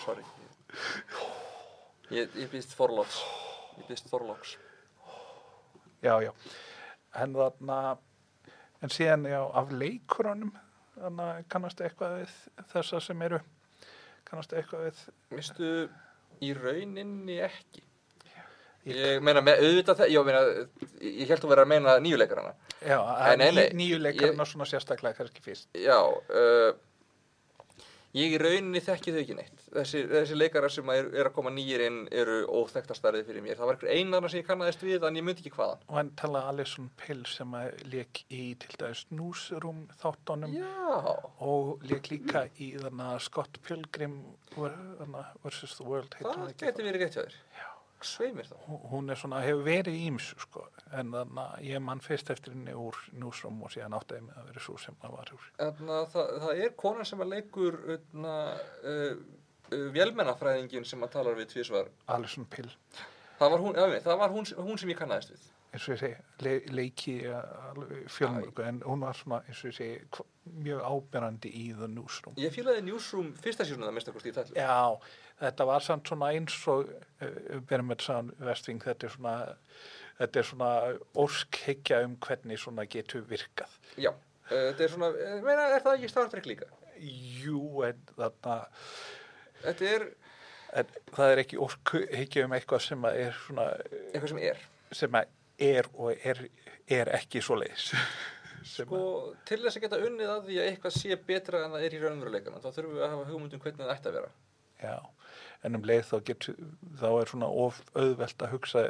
sorry. Ég, ég býst Forlóks, ég býst Forlóks. Já, já. En þannig að, en síðan já, af leikurunum, þannig að kannastu eitthvað við þessa sem eru, kannastu eitthvað við, Mistu í rauninni ekki. Ég- Ég meina, með, auðvitað það, ég meina, ég held að vera að meina nýjuleikarana. já, nei, ný, nei. nýju leikurinn og svona sérstaklega kannski fyrst. Já, uh, ég í rauninni þekki þau ekki neitt. Þessi, þessi leikarar sem er, er að koma nýjir inn eru óþektastarið fyrir mér. Það var einhver einarna sem ég kannaðist við, en ég myndi ekki hvaðan. Og hann talaði Alison Pill sem að leik í til dæmis Newsroom þáttunum. Já, og leik líka í þannig að Scott Pilgrim þarna, versus the World það geti verið rétt hjá þér. Svei mér þá. Hún- er svona, hefur verið íms sko, en þannig að ég mann fyrst eftir henni úr Newsroom og síðan áttaði mig að vera svo sem það var Þannig að það, það er konan sem að leikur uh, uh, uh, vélmennafræðingin sem að talar við tvísvar. Alison Pill Það var hún, já, það var hún, hún sem ég kannaðist við. eins og ég segi, le, leiki fjölmörgu en hún var svona eins og ég segi mjög áberandi í The Newsroom Ég fílaði Newsroom fyrsta síðan að mista kosti í tætlu. Já, þetta var samt svona eins og verðum með sann vestving þetta er svona þetta er svona óskhyggja um hvernig svona getur virkað Já, uh, þetta er svona, ég meina, er það ekki Star Trek líka? Jú, en þarna Þetta er en það er ekki óskhyggja um eitthvað sem að er svona eitthvað sem er. sem að er og er, er ekki svo leiðis <laughs> Sko, til þess að geta unnið að því að eitthvað sé betra en það er í raunveruleikana, þá þurfum við að hafa hugmynd um hvernig það ætti að vera. Já, en um leið þá getur, þá er svona of auðvelt að hugsa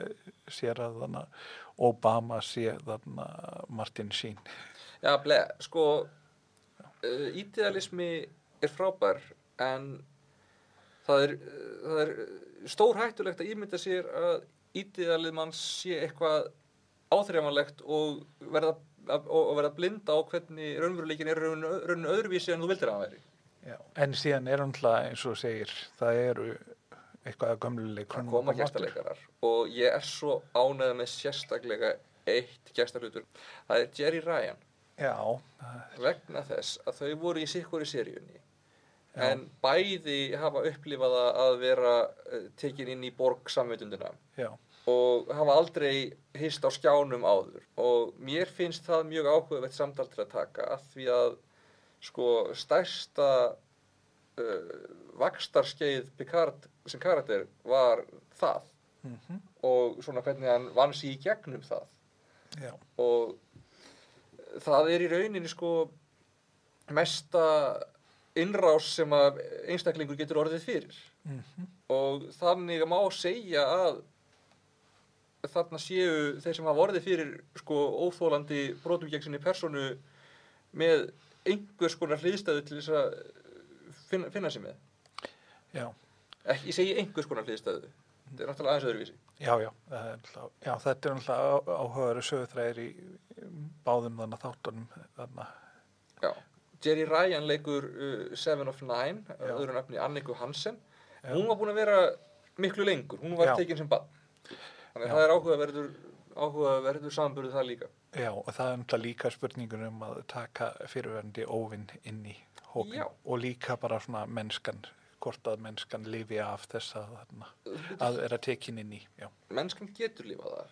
sér að þannig Obama sé þannig Martin Sheen. Já, ble, sko, uh, ídealismi er frábær, en það er, það er stór hættulegt að ímynda sér að ídealið mann sé eitthvað áþreifanlegt og verða, og, og verða blinda á hvernig raunveruleikin er rauninu, rauninu öðruvísi en þú vildir að hann væri. Já. En síðan er náttúrulega eins og segir, það eru eitthvað að gömluleik. Það koma gestaleikarar og ég er svo ánægð með sérstaklega eitt gestarhlutur. Það er Jerry Ryan. Já, vegna þess að þau voru í sikkur í seríunni en bæði hafa upplifað það að vera uh, tekin inn í borg samvitundina já, og hafa aldrei hist á skjánum áður og mér finnst það mjög áhugavert samtal til að taka að því að sko stærsta uh, vakstarskeið Picard sem karakter var það. Mhm, og svona hvernig hann vann sig í gegnum það. Já, og það er í rauninni sko mesta innrás sem að einstaklingur getur orðið fyrir. Mhm, og þannig má segja að þarna séu þeir sem hafa orðið fyrir sko óþólandi brotum gegn sinni personu með einhvers konar hliðstæðu til þess að finna, finna sig með já, ekki, ég segi einhvers konar hliðstæðu þetta er náttúrulega aðeins öðruvísi já, já, náttúrulega- já, þetta er náttúrulega áhugaður sögutræðir í báðum þannig þáttunum Jerry Ryan leikur uh, Seven of Nine, Já. öðru nafni Anniku Hansen. Já. Hún var búin að vera miklu lengur, hún var Já. tekin sem bann. Þannig að það er áhugaverður, áhugaverður samanburðu það líka. já, og það er náttúrulega líka spurningur um að taka fyrirverandi óvinn inn í hópin Já. og líka bara svona mennskan, hvort að mennskan lifi af þess að, þarna, að vera tekin inn í, já, Mennskan getur lifað af.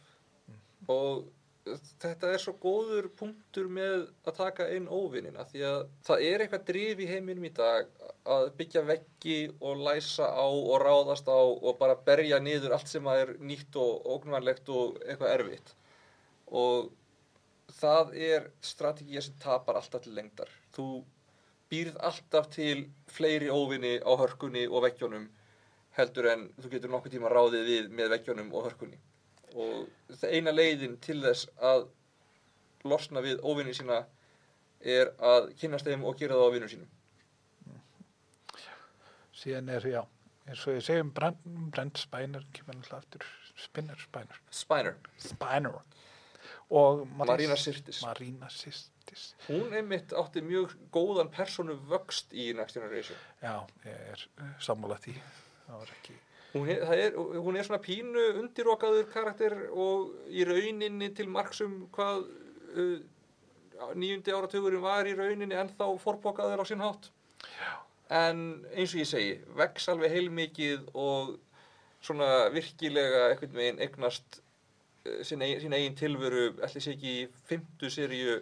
Og þetta er svo góður punktur með að taka inn óvinnina því að það er eitthvað drif í heiminum í dag að byggja veggi og læsa á og ráðast á og bara berja niður allt sem að er nýtt og ógnvænlegt og eitthvað erfitt. Og það er strategía sem tapar alltaf til lengdar. Þú býrð alltaf til fleiri óvinni á hörkunni og veggjónum heldur en þú getur nokkuð tíma ráðið við með veggjónum og hörkunni og eina leiðin til þess að losna við óvinni sína er að kynast þeim og gera það á vinnum sínum. Síðan er, já, eins og ég segjum Brent, Brent Spiner, kemur náttúrulega aftur Spinner, Spiner, Spiner, Spiner og Marina Sirtis. Marina Sirtis. Hún einmitt átti mjög góðan personu vöxt í Generation. Já, ég er uh, sammála því. Það var ekki hún er, er, hún er svona pínu undirokaður karakter og í rauninni til marksum hvað uh, nýjundi áratugurinn var í rauninni ennþá forbokaður á sinn hátt. Já, en eins og ég segi vex alveg heilmikið og svona virkilega einhvern veginn eignast uh, sín, eigin, eigin tilveru ætli sé ekki í fymtu seríu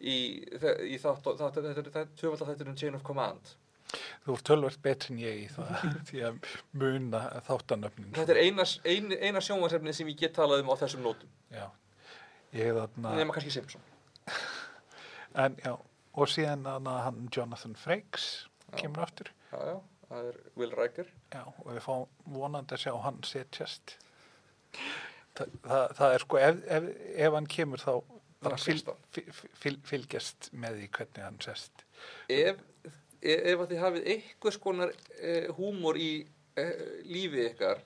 í, í þátt, þátt, þetta er tvöfald þetta er Chain of Command þú ert tölvöld betri en ég í það <laughs> því að muna þáttanöfnin þetta er eina, eina, eina sjónvarsefni sem ég get talað um á þessum nótum. Já, ég þarna nema kannski Simpson <laughs> en já, og síðan þarna hann Jonathan Frakes kemur aftur. Já, já, það er Will Riker. Já, og við fáum vonandi að sjá hann setjast. Þa, það, það er sko, ef, ef, ef hann kemur þá bara fylgjast með því hvernig hann sest. ef, ef, ef að þið hafið einhvers konar eh, húmor í eh, lífi ykkar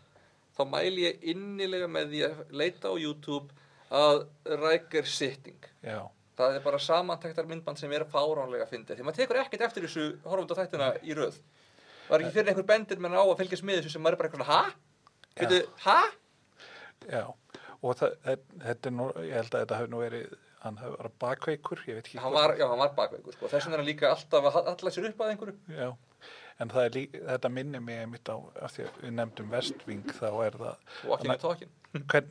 þá mæli ég innilega með því að leita á YouTube að Riker sitting. Já, það er bara samantektar myndband sem er fáránlega fyndið. Því maður tekur ekkert eftir þessu horfund á þættina í röð. Var ekki fyrir einhver bendir menn á að fylgjast með þessu sem maður er bara eitthvað? Veitu, ha? já, og það, þe- þetta er nú, ég held að þetta hafi nú verið, hann verið bakveikur, Hann var, já, hann var bakveikur sko. þess vegna er hann líka alltaf að alla sér upp að einhverju Já, en er líka, þetta minnir mig einmitt á, af því að við nefndum Vestving, þá er það, Walking and talking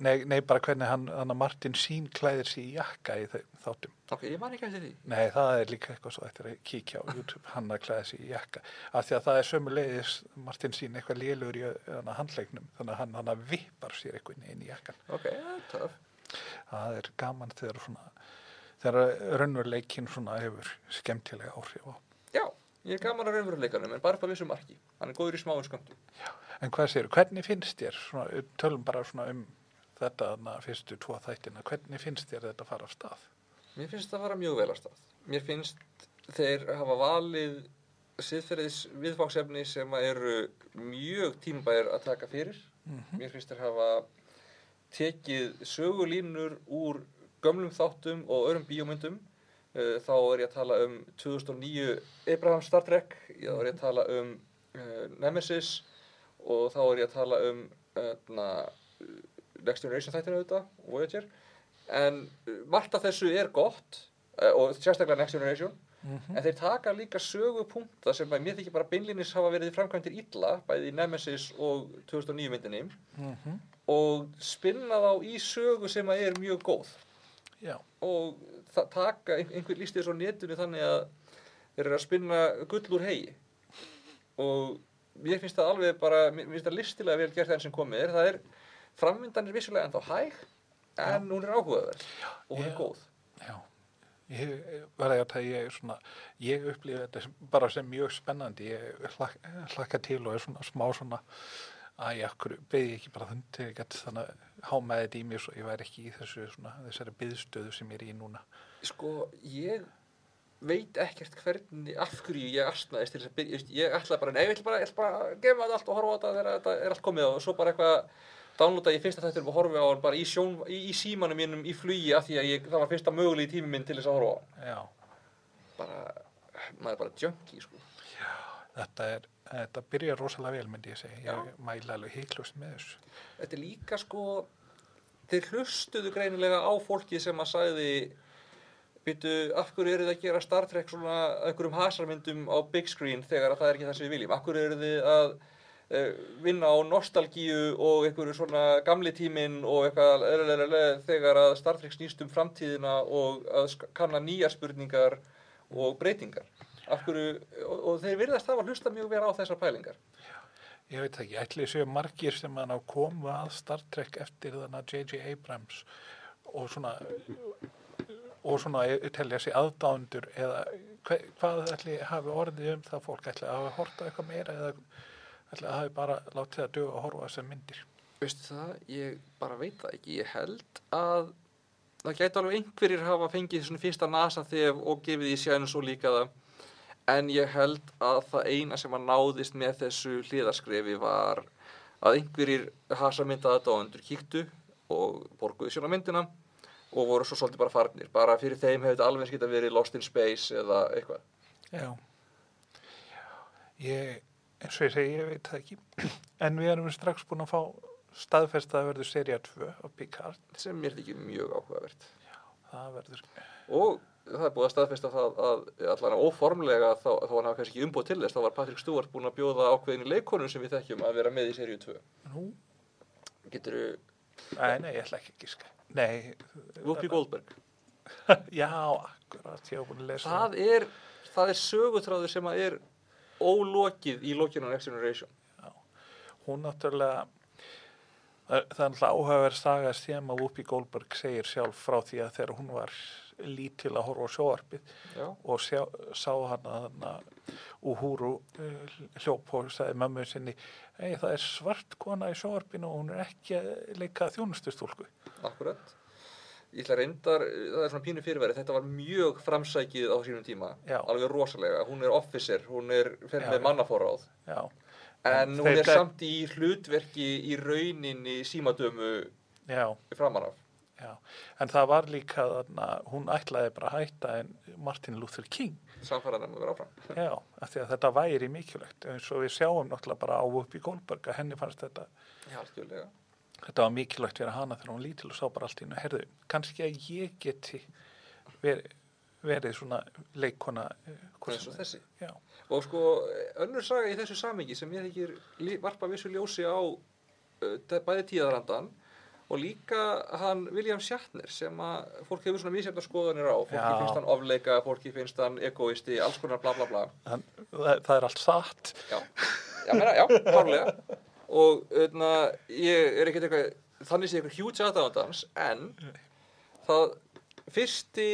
nei, nei, bara hvernig hann, hann að Martin Sín klæðir sig í jakka í þeim þáttum. Ok, ég man ekki eftir því Nei, það er líka eitthvað svo eftir að kíkja á YouTube, hann að klæða sig í jakka. Af því að það er sömu leiðis, Martin sín eitthvað lélugur í handleiknum, þannig að hann, hann að vippar sér eitthvað inn í jakkan. Ok, Það er gaman þegar svona, þegar raunveruleikin svona hefur skemmtilega áhrif á. Já, ég er gaman að raunveruleikanum en bara upp að vissu marki. Hann er góður í smáum skömmtum En hvað sér, hvernig finnst þér, svona, tölum bara svona um þetta hana, fyrstu tvo þættina, hvernig finnst þér þetta fara af stað? Mér finnst það fara mjög vel að stað. Mér finnst þeir hafa valið siðferðis viðfangsefni sem að eru mjög tímabæir að taka fyrir. Mér finnst þeir hafa tekið sögulínur úr gömlum þáttum og öðrum bíómyndum. Uh, þá er ég að tala um 2009 Abraham Star Trek þá er ég að tala um uh, Nemesis og þá er ég að tala um uh, Next Generation þættinu auðvitað Voyager. En uh, margt af þessu er gott og sérstaklega Next Generation. En þeir taka líka sögupunkta sem mér þykir bara beinlinis hafa verið framkvæmdir illa bæði Nemesis og 2009 myndinni. Mm og spinna þá í sögu sem er mjög góð Já, og taka, ein- einhver lísti þessu á netinu þannig að þeir eru að spinna gull úr hegi. Og mér finnst það alveg bara, mér finnst það listilega vel gert enn sem komið er, það er framvindan er vissulega ennþá hæg en hún er áhugaverð. Og hún er góð. Já. Ég verði að það ég svona, ég upplifi þetta bara sem mjög spennandi, ég hlak, hlakka til og er svona smá svona, að ég akkur beði ekki bara þund til ég gæti þannig að hámaði þetta í mér svo ég væri ekki í þessu svona, þessari byðstöðu sem ég er í núna. sko, ég veit ekkert hvernig, af hverju ég astnaðist til þess að byrja, ég, ætla bara, nei, ég ætla bara, ég ætla bara að gefa þetta allt og horfa á þetta þegar þetta er allt komið og svo bara eitthvað downloada ég fyrsta þættir og horfi á hann bara í, sjón, í, í símanum mínum í flugi af því að ég, það var fyrsta mögulegi tími minn til þess að horfa á hann Já, bara, maður er bara junkie sko. Þetta er, þetta byrjar rosalega vel myndi ég segja, ég mæla alveg heiklust með þessu. þetta er líka sko þeir hlustuðu greinilega á fólki sem að sagði býtu, af hverju eru þið að gera Star Trek svona einhverjum hasarmyndum á big screen þegar að það er ekki það sem við viljum af hverju eru þið að eh, vinna á nostalgíu og einhverju svona gamli tíminn og eitthvað eðlilega þegar að Star Trek snýst um framtíðina og að kanna nýjar spurningar og breytingar. Hverju, og, og þeir virðast hafa hlusta mjög vel á þessar pælingar. Ég veit ekki, ætli séu margir sem hann á komu að Star Trek eftir þannig að J.J. Abrams og svona og svona telja sig aðdándur eða hva, hvað ætli hafi orðið um það fólk ætli að hafa horta eitthvað meira eða ætli að hafi bara látið að duga að horfa þessar myndir Veistu það, ég bara veit það ekki. Ég held að það gæti alveg einhverjir hafa fengið svona fyrsta nasa þef og gefið í sjans og líka það. En ég held að það eina sem að náðist með þessu hliðarskrefi var að einhverjir hasa myndaða dóendur kíktu og borguðu sjóna myndina og voru svo svolítið bara farnir. Bara fyrir þeim hefur þetta alveg eins geta verið Lost in Space eða eitthvað. Já. Ég, eins og ég segi, ég veit það ekki. <clears throat> En við erum strax búin að fá staðfest að verður serið 2 á Picard. Sem mér þykir mjög áhugavert. Það verður, Og það er búið að staðfesta það að allan óformlega þá, þá hann hafa kannski ekki umbúið til þess, þá var Patrick Stewart búin að bjóða ákveðinu leikonum sem við þekkjum að vera með í seríu 2. nú, Getur þú nei, nei, ég ætla ekki að gíska. Nei, Whoopi Goldberg? <laughs> já, akkurat, ég hef búin að lesa Það er, það er sögutráður sem að er ólokið í lokinu á Next Generation. hún náttúrulega það er náttúrulega áhugaverð saga sem að Whoopi Goldberg segir sjálf frá því að þegar hún var lítil að horfa á sjóarpið Já, og sjá, sá hann að hann að Uhuru uh, hljóp og sagði mömmu sinni ei það er svart kona í sjóarpinu og hún er ekki að leika þjónustustúlku akkurat. Ég ætla reyndar, það er svona pínu fyrirverið, þetta var mjög framsækið á sínum tíma. Já. Alveg rosalega. Hún er officer, hún er fer Já, með mannaforráð. En En hún er samt í hlutverki í rauninni símadömu já, framan af. Já. En það var líka þarna, hún ætlaði bara að hætta en Martin Luther King. Samfæraðan að vera áfram. <laughs> Já, af því að þetta væri mikilvægt. Eins og við sjáum náttúrulega bara á upp í Goldberg að henni fannst þetta, Já, þetta var mikilvægt fyrir hana þegar hún lítil og sá bara allt í hennu, herðu, kannski að ég geti verið, verið svona leikona eh, Eins sem og þessi. Já, Og sko, önnur saga í þessu samingi sem ég þykir varpa vissu ljósi á uh, bæði tíðarandan og líka hann William Shatner sem að fólk hefur svona mísefna skoðanir á. Fólki Já. finnst hann ofleika, fólki finnst hann egoisti, alls konar bla bla bla. Hann, það, það er allt satt Já, já, meina, já, hárlega. Og öðna, ég er ekkert eitthvað, þannig sé eitthvað huge aðdáðandans, en það fyrsti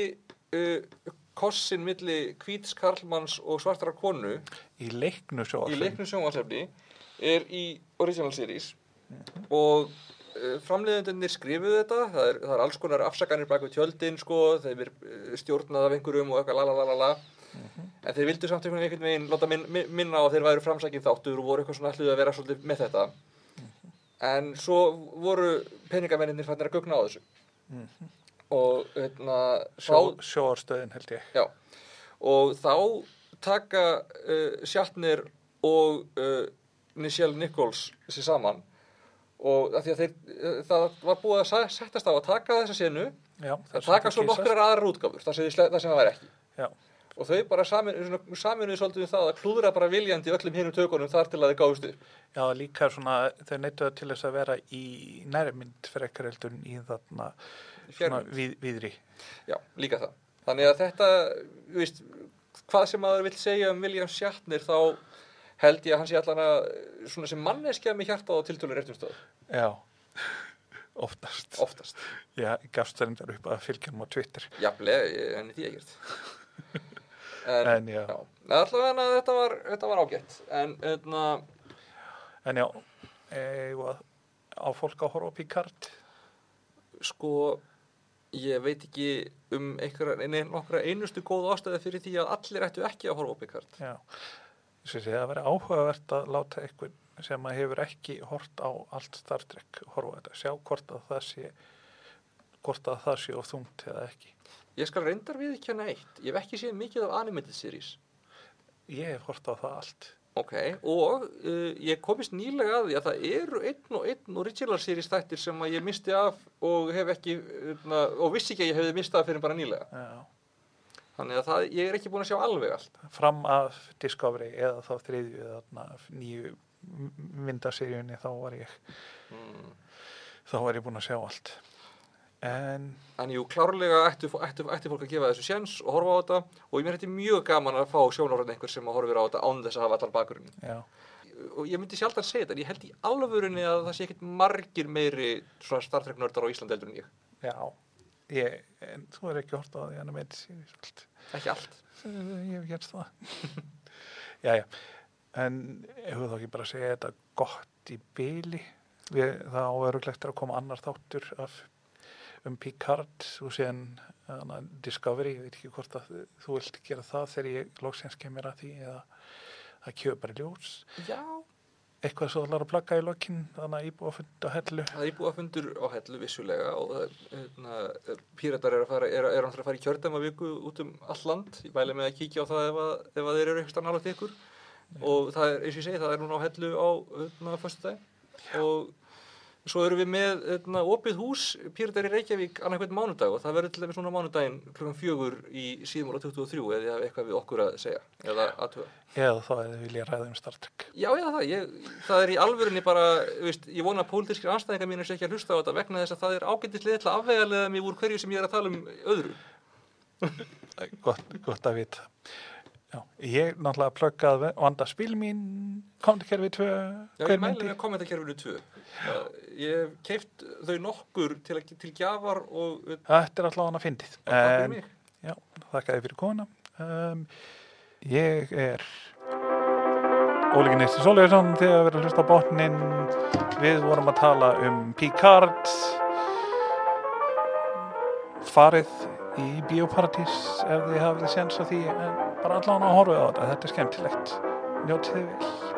uh, kossin milli hvíts karlmanns og svartara konu í leiknu sjónvarsefni er í Original Series og uh, framleiðendunir skrifuðu þetta. Það er, það er alls konar afsakanir bak við tjöldin sko, þeir er uh, stjórnað af einhverjum og eitthvað lalalala en þeir vildu samt einhvern einhvern veginn láta minn, min- minna á að þeir væru framsækin þáttur og voru eitthvað svona alluð að vera svolítið með þetta. En svo voru peningamennir fannir að gugna á þessu. Og hérna, Sjó, sjóarstöðin held ég. Já, og þá taka uh, Shatner og uh, Nichelle Nichols sér saman og því að þeir, uh, það var búið að settast á að taka þessa senu. Já, að taka svo nokkrar aðrar útgáfur þar sem, það væri ekki. Já, og þau bara samin, svona, saminuðu svolítið um það að klúðra bara viljandi öllum hinnum tökunum þar til að þið gáðust upp. Já, líka svona, þau neittuðu til þess að vera í nærmynd frekar heldur en í þarna við, viðri. Já, líka það. Þannig að þetta, þú veist, hvað sem maður vill segja um William Shatner þá held ég að hann sé allan að svona sem manneskja með hjarta á tiltölu réttum stöð, Já, <laughs> oftast. oftast. Já, ég gafst það reyndar upp að fylgja hann á Twitter. Jafnlega, en því ekkert. <laughs> En, En já. já. Allavega þetta var, þetta var ágætt. En, enna, En já, e, á fólk að horfa á Picard? sko, ég veit ekki um einhverja, nokkra einustu góð ástæði fyrir því að allir ættu ekki að horfa á Picard. Já, að það verið áhugavert að láta einhvern sem að hefur ekki hort á allt Star Trek horfa þetta, sjá hvort að það sé hvort að það sé of þungt eða ekki. Ég skal reyndar við ekki hana eitt. Ég hef ekki séð mikið af animated series. Ég hef hort á það allt. Ok, og uh, ég komist nýlega að því að það eru einn og einn original series þættir sem að ég misti af og hef ekki, uh, og vissi ekki að ég hefði mistað fyrir bara nýlega. Já. Þannig að það, ég er ekki búin að sjá alveg allt. Fram af Discovery eða þá þriðju eða nýju myndaseríunni þá var ég Mm. þá var ég búinn að sjá allt en En jú, klárlega ætti, ætti, ætti fólk að gefa þessu séns og horfa á þetta og ég mér þetta mjög gaman að fá sjónarhörn einhver sem að horfir á þetta án þess að hafa allan bakgrunni. já, Og ég myndi sjaldan segja þetta, en ég held í alvörunni að það sé ekkert margir meiri svona Star Trek nördar á Íslandi heldur en ég. já ég, en þú er ekki hort á því hann er með allt Ekki allt. ég hef gerst það <laughs> já, já en hefur þá ekki bara að segja þetta gott í byli Við, það á öruglegt að koma annar þáttur af, um Picard og síðan hana, Discovery, ég veit ekki hvort að þú vilt gera það þegar ég loksins kemur að því eða það kjöður bara í ljós Já. Eitthvað svo ætlar að plugga í lokin þannig að íbúa fund á hellu Það er íbúið að fundur á hellu vissulega og það, hérna, píratar er að fara, er, er að fara í kjördæma viku út um all land. Ég bæli með að kíkja á það ef, að, ef að þeir eru eitthvað nálægt ykkur. Og það er, eins og ég segi, það er núna á hellu á hérna, föstudaginn. Og svo erum við með hérna, opið hús píratar í Reykjavík annarkvæmt mánudag og það verður til dæmis núna mánudaginn klukkan fjögur í síðum ára 23 eða eitthvað við okkur að segja eða aðtöða. eða þá eða vilja ræða um Star Trek Já, já, það, ég, það er í alvörunni bara, veist, ég vona að pólitískir anstæðingar mínir sé ekki að hlusta á þetta vegna þess að það er ágættislega til að afvegalega mig úr hverju sem ég er að tala um öðru. gott, gott að vita Já, ég náttúrulega pluggaði vanda spil mín komdikerfi 2 Já, ég mæli með kommentakerfinu 2. Það- Ég hef keift þau nokkur til, til gjafar og Þetta er alltaf hann að fyndið mig. Já, þakka þið fyrir kona um, Ég er Ólíki Nýsti Sólíðarsson þegar við erum að hlusta á botnin Við vorum að tala um Picard. Farið í Bíóparadís ef þið hafið séns á því en bara allan að horfa á þetta, þetta er skemmtilegt. Njótið vel